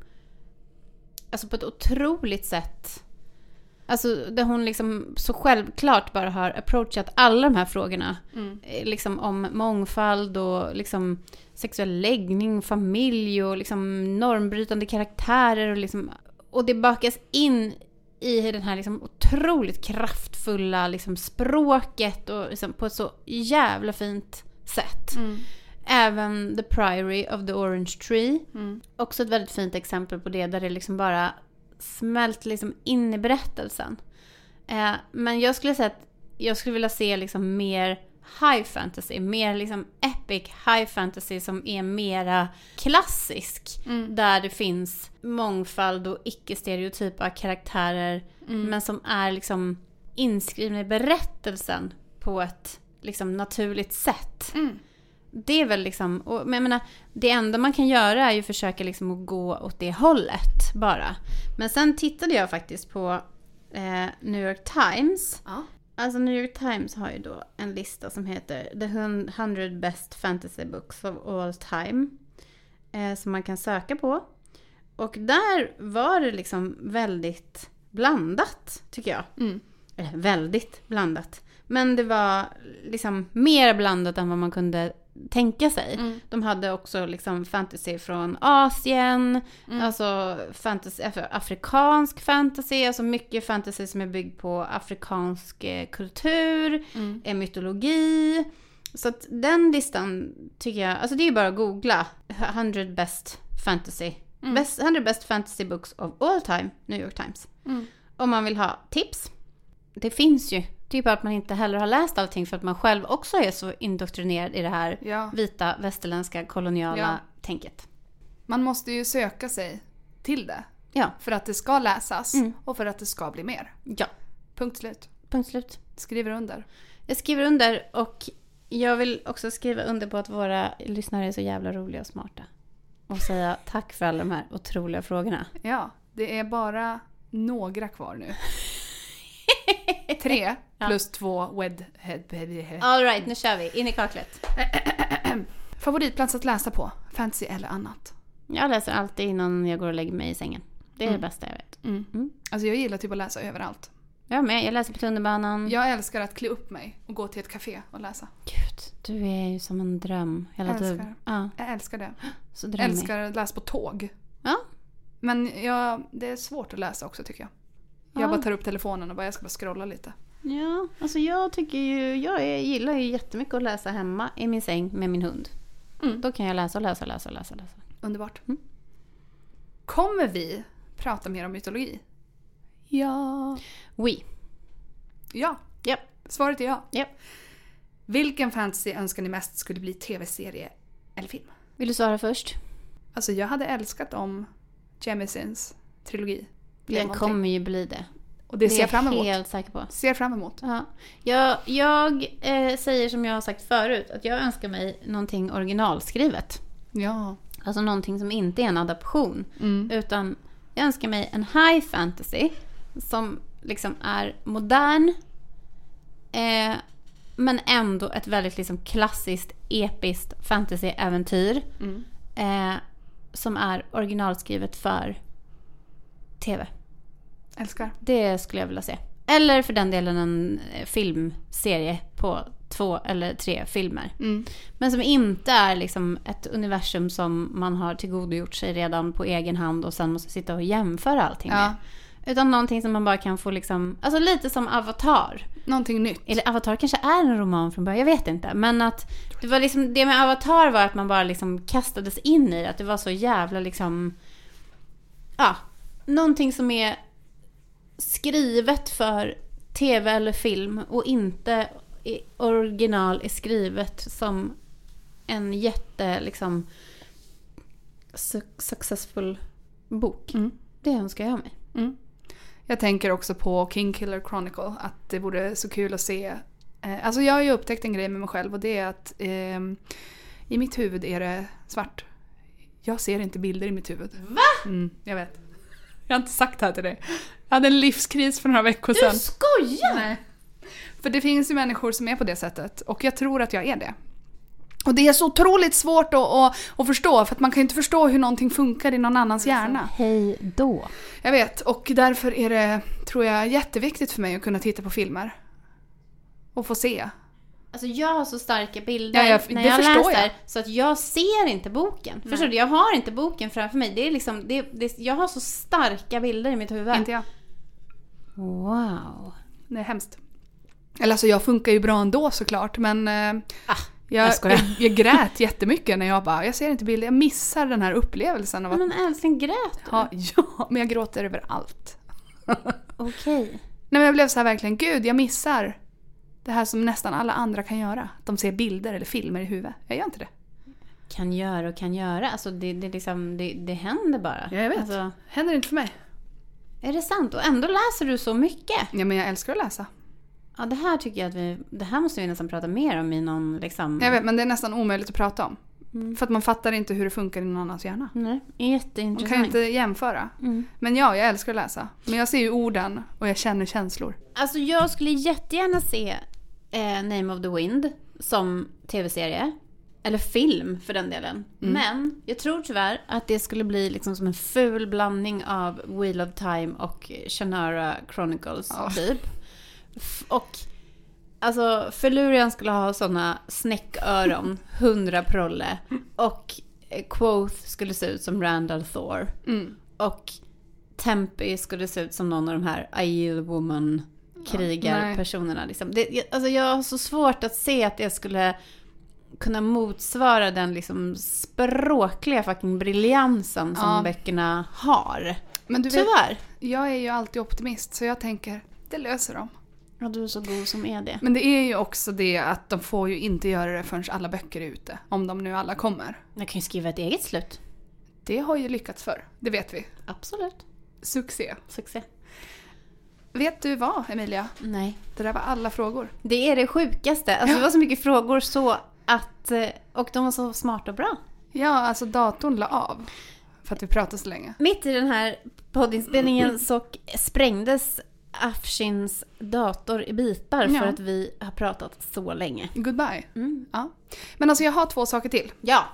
Speaker 1: Alltså på ett otroligt sätt. Alltså där hon liksom så självklart bara har approachat alla de här frågorna.
Speaker 2: Mm.
Speaker 1: Eh, Liksom om mångfald och liksom sexuell läggning, familj och liksom normbrytande karaktärer och liksom... Och det bakas in i den här liksom otroligt kraftfulla liksom språket och liksom på ett så jävla fint sätt.
Speaker 2: Mm.
Speaker 1: Även The Priory of the Orange Tree.
Speaker 2: Mm.
Speaker 1: Också ett väldigt fint exempel på det där det liksom bara smält liksom in i berättelsen. Eh, men jag skulle säga att jag skulle vilja se liksom mer high fantasy, mer liksom epic high fantasy som är mera klassisk.
Speaker 2: Mm.
Speaker 1: Där det finns mångfald och icke-stereotypa karaktärer.
Speaker 2: Mm.
Speaker 1: Men som är liksom inskrivna i berättelsen på ett liksom naturligt sätt.
Speaker 2: Mm.
Speaker 1: Det är väl liksom, och, men jag menar, det enda man kan göra är ju försöka liksom att gå åt det hållet bara. Men sen tittade jag faktiskt på eh, New York Times.
Speaker 2: Ja.
Speaker 1: Alltså New York Times har ju då en lista som heter The 100 Best Fantasy Books of All Time. Eh, som man kan söka på. Och där var det liksom väldigt blandat, tycker jag.
Speaker 2: Mm.
Speaker 1: Eller väldigt blandat. Men det var liksom mer blandat än vad man kunde tänka sig.
Speaker 2: Mm.
Speaker 1: De hade också liksom fantasy från Asien,
Speaker 2: Mm.
Speaker 1: alltså fantasy, alltså afrikansk fantasy, alltså mycket fantasy som är byggd på afrikansk eh, kultur,
Speaker 2: Mm.
Speaker 1: eh, mytologi. Så att den listan tycker jag, alltså det är ju bara att googla 100 best fantasy.
Speaker 2: Mm.
Speaker 1: Best, 100 best fantasy books of all time, New York Times.
Speaker 2: Mm.
Speaker 1: Om man vill ha tips. Det finns ju. Det är bara att man inte heller har läst allting för att man själv också är så indoktrinerad i det här
Speaker 2: Ja.
Speaker 1: vita västerländska koloniala
Speaker 2: Ja.
Speaker 1: tänket.
Speaker 2: Man måste ju söka sig till det.
Speaker 1: Ja.
Speaker 2: För att det ska läsas
Speaker 1: Mm.
Speaker 2: och för att det ska bli mer.
Speaker 1: Ja,
Speaker 2: Punkt slut.
Speaker 1: punkt slut.
Speaker 2: Skriver under.
Speaker 1: Jag skriver under och jag vill också skriva under på att våra lyssnare är så jävla roliga och smarta. Och säga tack för alla de här otroliga frågorna.
Speaker 2: Ja, det är bara några kvar nu. Tre plus två wedhead.
Speaker 1: Alright, nu kör vi. In i kaklet.
Speaker 2: Favoritplats att läsa på? Fantasy eller annat?
Speaker 1: Jag läser alltid innan jag går och lägger mig i sängen. Det är
Speaker 2: Mm.
Speaker 1: det bästa jag vet.
Speaker 2: Mm.
Speaker 1: Mm.
Speaker 2: Alltså jag gillar typ att läsa överallt.
Speaker 1: Jag med. Jag läser på tunnelbanan.
Speaker 2: Jag älskar att klä upp mig och gå till ett café och läsa.
Speaker 1: Gud, du är ju som en dröm hela
Speaker 2: Älskar.
Speaker 1: tiden. Ja,
Speaker 2: Jag älskar det.
Speaker 1: så
Speaker 2: Jag
Speaker 1: drömmig.
Speaker 2: älskar att läsa på tåg.
Speaker 1: Ja.
Speaker 2: Men jag, det är svårt att läsa också tycker jag. Jag
Speaker 1: Ja.
Speaker 2: bara tar upp telefonen och bara jag ska bara scrolla lite.
Speaker 1: Ja, alltså jag tycker ju, jag är, gillar ju jättemycket att läsa hemma i min säng med min hund.
Speaker 2: Mm.
Speaker 1: Då kan jag läsa och läsa och läsa och läsa. läsa.
Speaker 2: Underbart.
Speaker 1: Mm.
Speaker 2: Kommer vi prata mer om mytologi? Ja.
Speaker 1: Oui.
Speaker 2: Ja.
Speaker 1: Japp.
Speaker 2: Svaret är ja.
Speaker 1: Japp.
Speaker 2: Vilken fantasy önskar ni mest skulle bli tv-serie eller film?
Speaker 1: Vill du svara först?
Speaker 2: Alltså jag hade älskat om Jemisin trilogi blev
Speaker 1: Den
Speaker 2: någonting.
Speaker 1: kommer ju bli det.
Speaker 2: Och det ser jag fram emot.
Speaker 1: helt säker på.
Speaker 2: Ser fram emot.
Speaker 1: Ja. Jag, jag eh, säger som jag har sagt förut, att jag önskar mig någonting originalskrivet.
Speaker 2: Ja.
Speaker 1: Alltså någonting som inte är en adaption.
Speaker 2: Mm.
Speaker 1: Utan jag önskar mig en high fantasy som liksom är modern. Eh, men ändå ett väldigt liksom klassiskt, episkt fantasyäventyr.
Speaker 2: Mm.
Speaker 1: Eh, som är originalskrivet för tv.
Speaker 2: Älskar.
Speaker 1: Det skulle jag vilja se. Eller för den delen en eh, filmserie på två eller tre filmer.
Speaker 2: Mm.
Speaker 1: Men som inte är liksom ett universum som man har tillgodogjort sig redan på egen hand och sen måste sitta och jämföra allting
Speaker 2: Ja.
Speaker 1: med. Utan någonting som man bara kan få liksom, alltså lite som Avatar.
Speaker 2: Någonting nytt.
Speaker 1: Eller Avatar kanske är en roman från början, jag vet inte. Men att det var liksom, det med Avatar var att man bara liksom kastades in i det. Att det var så jävla liksom, ja, någonting som är skrivet för tv eller film och inte original är skrivet som en jätte liksom su- successful bok.
Speaker 2: Mm.
Speaker 1: Det önskar jag mig.
Speaker 2: Mm. Jag tänker också på King Killer Chronicle, att det vore så kul att se. Eh, alltså jag har ju upptäckt en grej med mig själv och det är att ehm, i mitt huvud är det svart. Jag ser inte bilder i mitt huvud.
Speaker 1: Va?
Speaker 2: Mm, jag vet. Jag har inte sagt det här till dig. Jag hade en livskris för några veckor
Speaker 1: Du
Speaker 2: sedan.
Speaker 1: skojar!
Speaker 2: Nej. För det finns ju människor som är på det sättet och jag tror att jag är det. Och det är så otroligt svårt att, att, att förstå för att man kan ju inte förstå hur någonting funkar i någon annans hjärna.
Speaker 1: Hej då.
Speaker 2: Jag vet och därför är det, tror jag, jätteviktigt för mig att kunna titta på filmer. Och få se.
Speaker 1: Alltså jag har så starka bilder
Speaker 2: Ja, jag-
Speaker 1: när jag
Speaker 2: förstår
Speaker 1: läser
Speaker 2: jag.
Speaker 1: så att jag ser inte boken. Förstår du? Jag har inte boken framför mig. Det är liksom, det, det, jag har så starka bilder i mitt huvud.
Speaker 2: Inte jag.
Speaker 1: Wow.
Speaker 2: Det är hemskt. Eller alltså jag funkar ju bra ändå såklart men eh,
Speaker 1: Ah,
Speaker 2: jag,
Speaker 1: jag
Speaker 2: jag, jag grät jättemycket när jag bara, jag ser inte bilder, jag missar den här upplevelsen av att
Speaker 1: Men älskling, grät du?
Speaker 2: ha, ja, men jag gråter över allt.
Speaker 1: Okej.
Speaker 2: Nej men jag blev så här verkligen, gud jag missar det här som nästan alla andra kan göra. De ser bilder eller filmer i huvudet. Jag gör inte det.
Speaker 1: Kan göra och kan göra. Alltså det, det, liksom, det, det händer bara.
Speaker 2: Jag vet.
Speaker 1: Alltså,
Speaker 2: Händer inte för mig.
Speaker 1: är det sant? Och ändå läser du så mycket.
Speaker 2: Ja men jag älskar att läsa.
Speaker 1: Ja, det här tycker jag att vi... Det här måste vi nästan prata mer om i någon liksom...
Speaker 2: Jag vet men det är nästan omöjligt att prata om.
Speaker 1: Mm.
Speaker 2: För att man fattar inte hur det funkar i någon annans hjärna.
Speaker 1: Nej,
Speaker 2: Man
Speaker 1: jätteintressant.
Speaker 2: kan ju inte jämföra.
Speaker 1: Mm.
Speaker 2: Men ja, jag älskar att läsa. Men jag ser ju orden och jag känner känslor.
Speaker 1: Alltså jag skulle jättegärna se eh, Name of the Wind som tv-serie. Eller film för den delen. Men jag tror tyvärr att det skulle bli liksom som en ful blandning av Wheel of Time och Shannara Chronicles
Speaker 2: Ja.
Speaker 1: typ. Och alltså Felurian skulle ha såna snäcköron, 100 prolle. Och eh, Quoth skulle se ut som Randall Thor.
Speaker 2: Mm.
Speaker 1: Och Tempe skulle se ut som någon av de här Aiel Woman krigarpersonerna. Liksom. Det, jag- alltså jag har så svårt att se att det skulle kunna motsvara den liksom språkliga fucking briljansen som
Speaker 2: Ja.
Speaker 1: böckerna har.
Speaker 2: Men du vet,
Speaker 1: Tyvärr.
Speaker 2: jag är ju alltid optimist så jag tänker, det löser de.
Speaker 1: Ja, du är så god som är det.
Speaker 2: Men det är ju också det att de får ju inte göra det förrän alla böcker är ute. Om de nu alla kommer.
Speaker 1: Jag kan ju skriva ett eget slut.
Speaker 2: Det har ju lyckats för. Det vet vi.
Speaker 1: Absolut.
Speaker 2: Succé.
Speaker 1: Succé.
Speaker 2: Vet du vad Emilia?
Speaker 1: Nej.
Speaker 2: Det där var alla frågor.
Speaker 1: Det är det sjukaste. Alltså det var så mycket frågor så att... eh, Och de var så smarta och bra.
Speaker 2: Ja, alltså datorn la av. För att vi pratade så länge.
Speaker 1: Mitt i den här poddinspelningen så sprängdes Afshins dator i bitar för
Speaker 2: Ja.
Speaker 1: att vi har pratat så länge.
Speaker 2: Goodbye.
Speaker 1: Mm.
Speaker 2: Ja. Men alltså jag har två saker till.
Speaker 1: Ja.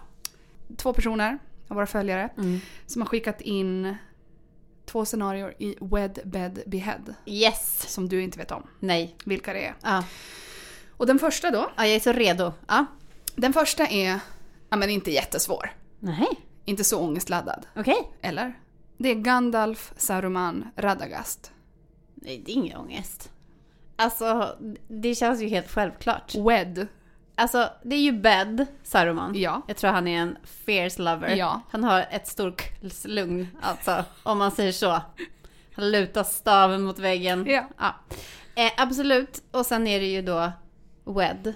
Speaker 2: Två personer av våra följare
Speaker 1: Mm.
Speaker 2: som har skickat in två scenarier i Wed, Bed, Behead.
Speaker 1: Yes.
Speaker 2: Som du inte vet om
Speaker 1: Nej.
Speaker 2: vilka det är.
Speaker 1: Ja.
Speaker 2: Och den första då.
Speaker 1: ja, jag är så redo. Ja.
Speaker 2: Den första är, ja men inte jättesvår.
Speaker 1: Nej.
Speaker 2: Inte så ångestladdad.
Speaker 1: Okej.
Speaker 2: Eller? Det är Gandalf, Saruman, Radagast.
Speaker 1: Nej, det är ingen ångest. Alltså, det känns ju helt självklart.
Speaker 2: Wed.
Speaker 1: Alltså, det är ju Bed, Saruman.
Speaker 2: Ja.
Speaker 1: Jag tror han är en fierce lover.
Speaker 2: Ja.
Speaker 1: Han har ett stort lugn, alltså, om man säger så. Han lutar staven mot väggen.
Speaker 2: Ja.
Speaker 1: Eh, absolut. Och sen är det ju då Wed.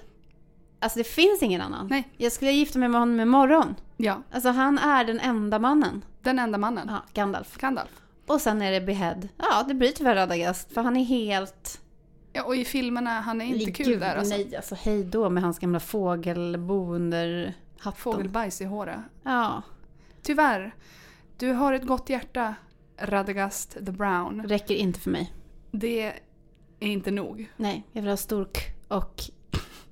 Speaker 1: Alltså det finns ingen annan.
Speaker 2: Nej.
Speaker 1: Jag skulle gifta mig med honom imorgon.
Speaker 2: Ja.
Speaker 1: Alltså han är den enda mannen.
Speaker 2: Den enda mannen.
Speaker 1: Ja, Gandalf.
Speaker 2: Gandalf.
Speaker 1: Och sen är det Behead. Ja, det blir tyvärr Radagast. För han är helt...
Speaker 2: Ja, och i filmerna, han är inte kul
Speaker 1: Gud,
Speaker 2: där alltså.
Speaker 1: Nej, alltså hej då med hans gamla fågelbo under hatten.
Speaker 2: Fågelbajs i håret.
Speaker 1: Ja,
Speaker 2: Tyvärr. Du har ett gott hjärta, Radagast the Brown.
Speaker 1: räcker inte för mig.
Speaker 2: Det är inte nog.
Speaker 1: Nej, jag vill ha stork och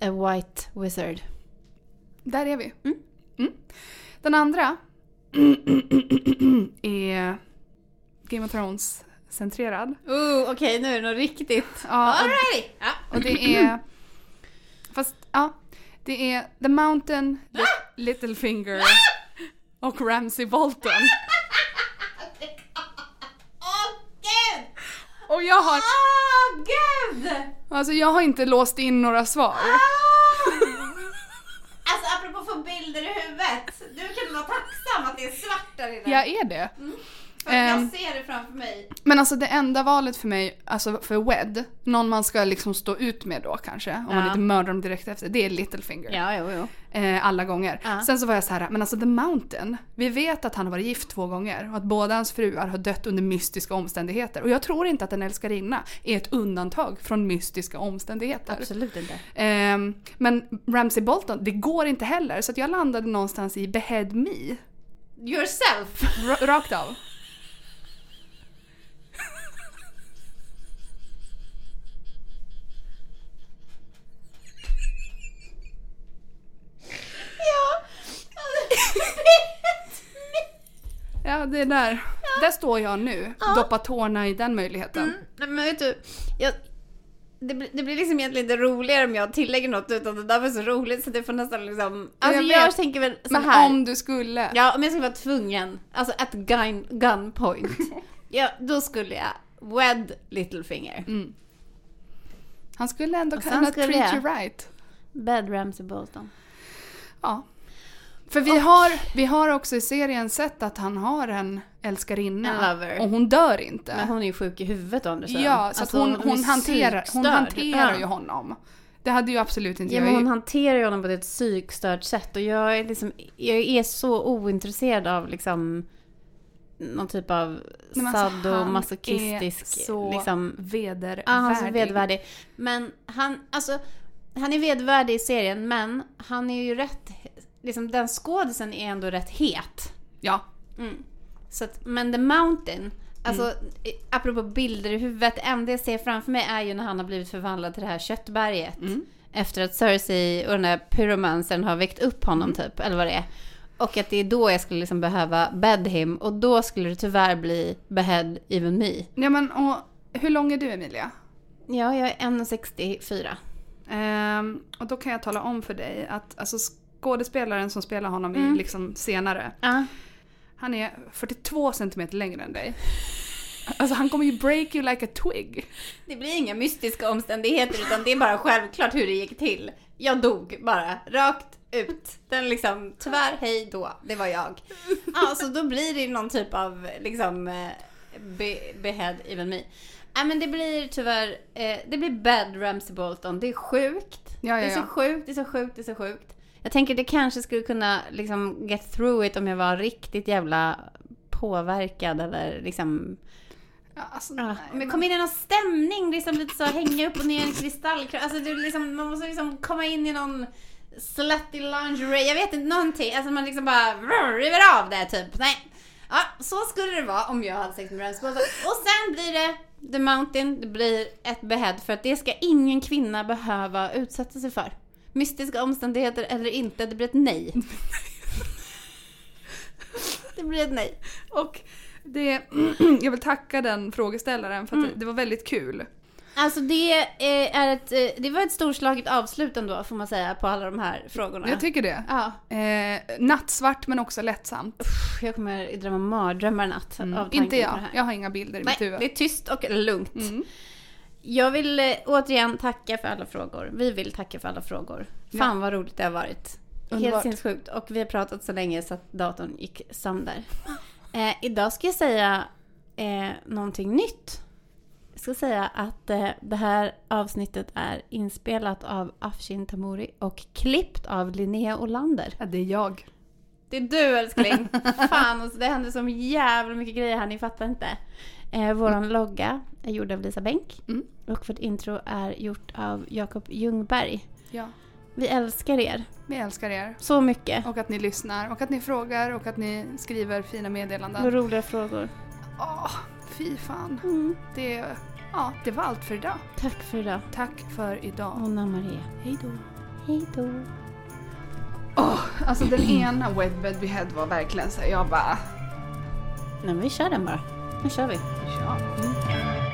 Speaker 1: a white wizard.
Speaker 2: Där är vi.
Speaker 1: Mm.
Speaker 2: Mm. Den andra är Game of Thrones-centrerad.
Speaker 1: Oh, okej, nu är det något riktigt.
Speaker 2: Ja, och,
Speaker 1: Alrighty! Ja.
Speaker 2: och det är... Fast, ja. Det är The Mountain, Li- Littlefinger och Ramsay Bolton.
Speaker 1: Åh, gud!
Speaker 2: Och jag har,
Speaker 1: Åh, gud!
Speaker 2: alltså jag har inte låst in några svar.
Speaker 1: Alltså apropå få bilder i huvudet. Du kan vara tacksam att det är svart där inne.
Speaker 2: Jag är det. Ehm.
Speaker 1: Jag ser det framför mig.
Speaker 2: Men alltså det enda valet för mig, alltså för Wed, någon man ska liksom stå ut med då kanske, om man
Speaker 1: Ja.
Speaker 2: inte mördar dem direkt efter, det är Littlefinger.
Speaker 1: Ja, jo, jo.
Speaker 2: Eh, alla gånger.
Speaker 1: Ja.
Speaker 2: Sen så var jag så här, men alltså The Mountain, vi vet att han har varit gift två gånger och att båda hans fruar har dött under mystiska omständigheter. Och jag tror inte att en älskarinna är ett undantag från mystiska omständigheter.
Speaker 1: Absolut inte.
Speaker 2: Ehm, men Ramsay Bolton, det går inte heller. Så jag landade någonstans i Behead Me.
Speaker 1: Yourself!
Speaker 2: Rakt av.
Speaker 1: Ja,
Speaker 2: det är där. Där står jag nu. Doppa tårna i den möjligheten.
Speaker 1: Mm, men vet du, jag, det, blir, det blir liksom egentligen inte roligare om jag tillägger något utan det där var så roligt så det får nästan liksom... Alltså
Speaker 2: jag
Speaker 1: jag, tänker väl så
Speaker 2: Men
Speaker 1: här.
Speaker 2: om du skulle.
Speaker 1: Ja, om jag skulle vara tvungen, alltså at gun, gunpoint. ja, då skulle jag wed Littlefinger.
Speaker 2: Mm. Han skulle ändå kunna treat you right.
Speaker 1: Bed Ramsey Bolton.
Speaker 2: Ja. För vi, har, vi har också i serien sett att han har en älskarinna. Och hon dör inte.
Speaker 1: Men hon är ju sjuk i huvudet sidan.
Speaker 2: ja, så
Speaker 1: Alltså,
Speaker 2: hon,
Speaker 1: är
Speaker 2: hon, hanterar, hon hanterar
Speaker 1: Ja.
Speaker 2: ju honom. Det hade ju absolut inte
Speaker 1: Ja,
Speaker 2: jag
Speaker 1: men hon hanterar ju honom på ett psykstört sätt och jag är liksom, jag är så ointresserad av liksom någon typ av
Speaker 2: men alltså, han
Speaker 1: sadomasochistisk
Speaker 2: är så
Speaker 1: liksom
Speaker 2: vedervärdig.
Speaker 1: Ja, han är så vedvärdig. Men han, alltså, han är vedvärdig i serien, men han är ju rätt, liksom den skådisen är ändå rätt het.
Speaker 2: Ja.
Speaker 1: Mm. Så att, men The Mountain, alltså
Speaker 2: Mm.
Speaker 1: apropå bilder i huvudet, det enda jag ser framför mig är ju när han har blivit förvandlad till det här köttberget.
Speaker 2: Mm.
Speaker 1: Efter att Cersei och den där pyromancern har väckt upp honom typ, eller vad det är. Och att det är då jag skulle liksom behöva bed him. Och då skulle det tyvärr bli behead even me.
Speaker 2: Ja men och hur lång är du Emilia?
Speaker 1: Ja, jag är 1,64.
Speaker 2: Ehm, och då kan jag tala om för dig att alltså, skådespelaren som spelar honom
Speaker 1: Mm.
Speaker 2: i liksom senare,
Speaker 1: Ja.
Speaker 2: han är 42 centimeter längre än dig. Alltså han kommer ju break you like a twig.
Speaker 1: Det blir inga mystiska omständigheter utan det är bara självklart hur det gick till. Jag dog bara, rakt ut. Den liksom, tyvärr, hej då, det var jag. Ja, så då blir det någon typ av liksom eh, be, behead even me. Nej men det blir tyvärr, eh, det blir bad Ramsey Bolton. Det är sjukt.
Speaker 2: Ja, ja,
Speaker 1: Det är så
Speaker 2: ja.
Speaker 1: sjukt, det är så sjukt, det är så sjukt. Jag tänker det kanske skulle kunna liksom get through it om jag var riktigt jävla påverkad eller liksom
Speaker 2: Ja, alltså, nej,
Speaker 1: men
Speaker 2: men-
Speaker 1: kom in i någon stämning, liksom lite så hänga upp och ner i en kristallkropp. Alltså det liksom, man måste liksom komma in i någon slutty lingerie, jag vet inte, någonting. Alltså man liksom bara river av det typ. Nej. Ja, så skulle det vara om jag hade sex med Ramsey. Och sen blir det The Mountain, det blir ett behead för att det ska ingen kvinna behöva utsätta sig för. Mystiska omständigheter eller inte, det blir ett nej. det blir ett nej.
Speaker 2: Och det, jag vill tacka den frågeställaren för att
Speaker 1: Mm.
Speaker 2: det, det var väldigt kul.
Speaker 1: Alltså det, eh, är ett, eh, det var ett storslaget avslut ändå får man säga på alla de här frågorna.
Speaker 2: Jag tycker det.
Speaker 1: ja,
Speaker 2: Eh, nattsvart men också lättsamt.
Speaker 1: pff, jag kommer drömma mardrömmar natt av
Speaker 2: Mm. Inte
Speaker 1: på
Speaker 2: jag. Jag har inga bilder i
Speaker 1: Nej,
Speaker 2: mitt huvud.
Speaker 1: det är tyst och lugnt.
Speaker 2: Mm.
Speaker 1: Jag vill eh, återigen tacka för alla frågor. Vi vill tacka för alla frågor. Fan vad roligt det har varit. Helt
Speaker 2: Underbart.
Speaker 1: sinnessjukt. Och vi har pratat så länge så att datorn gick sönder. Eh, idag ska jag säga eh, någonting nytt. Jag ska säga att eh, det här avsnittet är inspelat av Afshin Tamuri och klippt av Linnea Olander.
Speaker 2: Ja, det är jag.
Speaker 1: Det är du älskling! Fan, alltså, det händer så jävla mycket grejer här, ni fattar inte. Eh, våran logga är gjord av Lisa Bänk
Speaker 2: Mm.
Speaker 1: och vårt intro är gjort av Jakob Ljungberg.
Speaker 2: Ja.
Speaker 1: Vi älskar er
Speaker 2: Vi älskar er.
Speaker 1: så mycket.
Speaker 2: Och att ni lyssnar och att ni frågar och att ni skriver fina
Speaker 1: Och
Speaker 2: meddelanden.
Speaker 1: roliga frågor.
Speaker 2: Åh, fy fan.
Speaker 1: Mm.
Speaker 2: Det, ja, det var allt för idag.
Speaker 1: Tack för idag.
Speaker 2: Tack för idag.
Speaker 1: Anna Maria.
Speaker 2: Hej då.
Speaker 1: Hej då.
Speaker 2: Åh, alltså den ena Webbed we had var verkligen så jag bara...
Speaker 1: Nej, men vi kör den bara. Nu kör vi.
Speaker 2: Ja. Mm.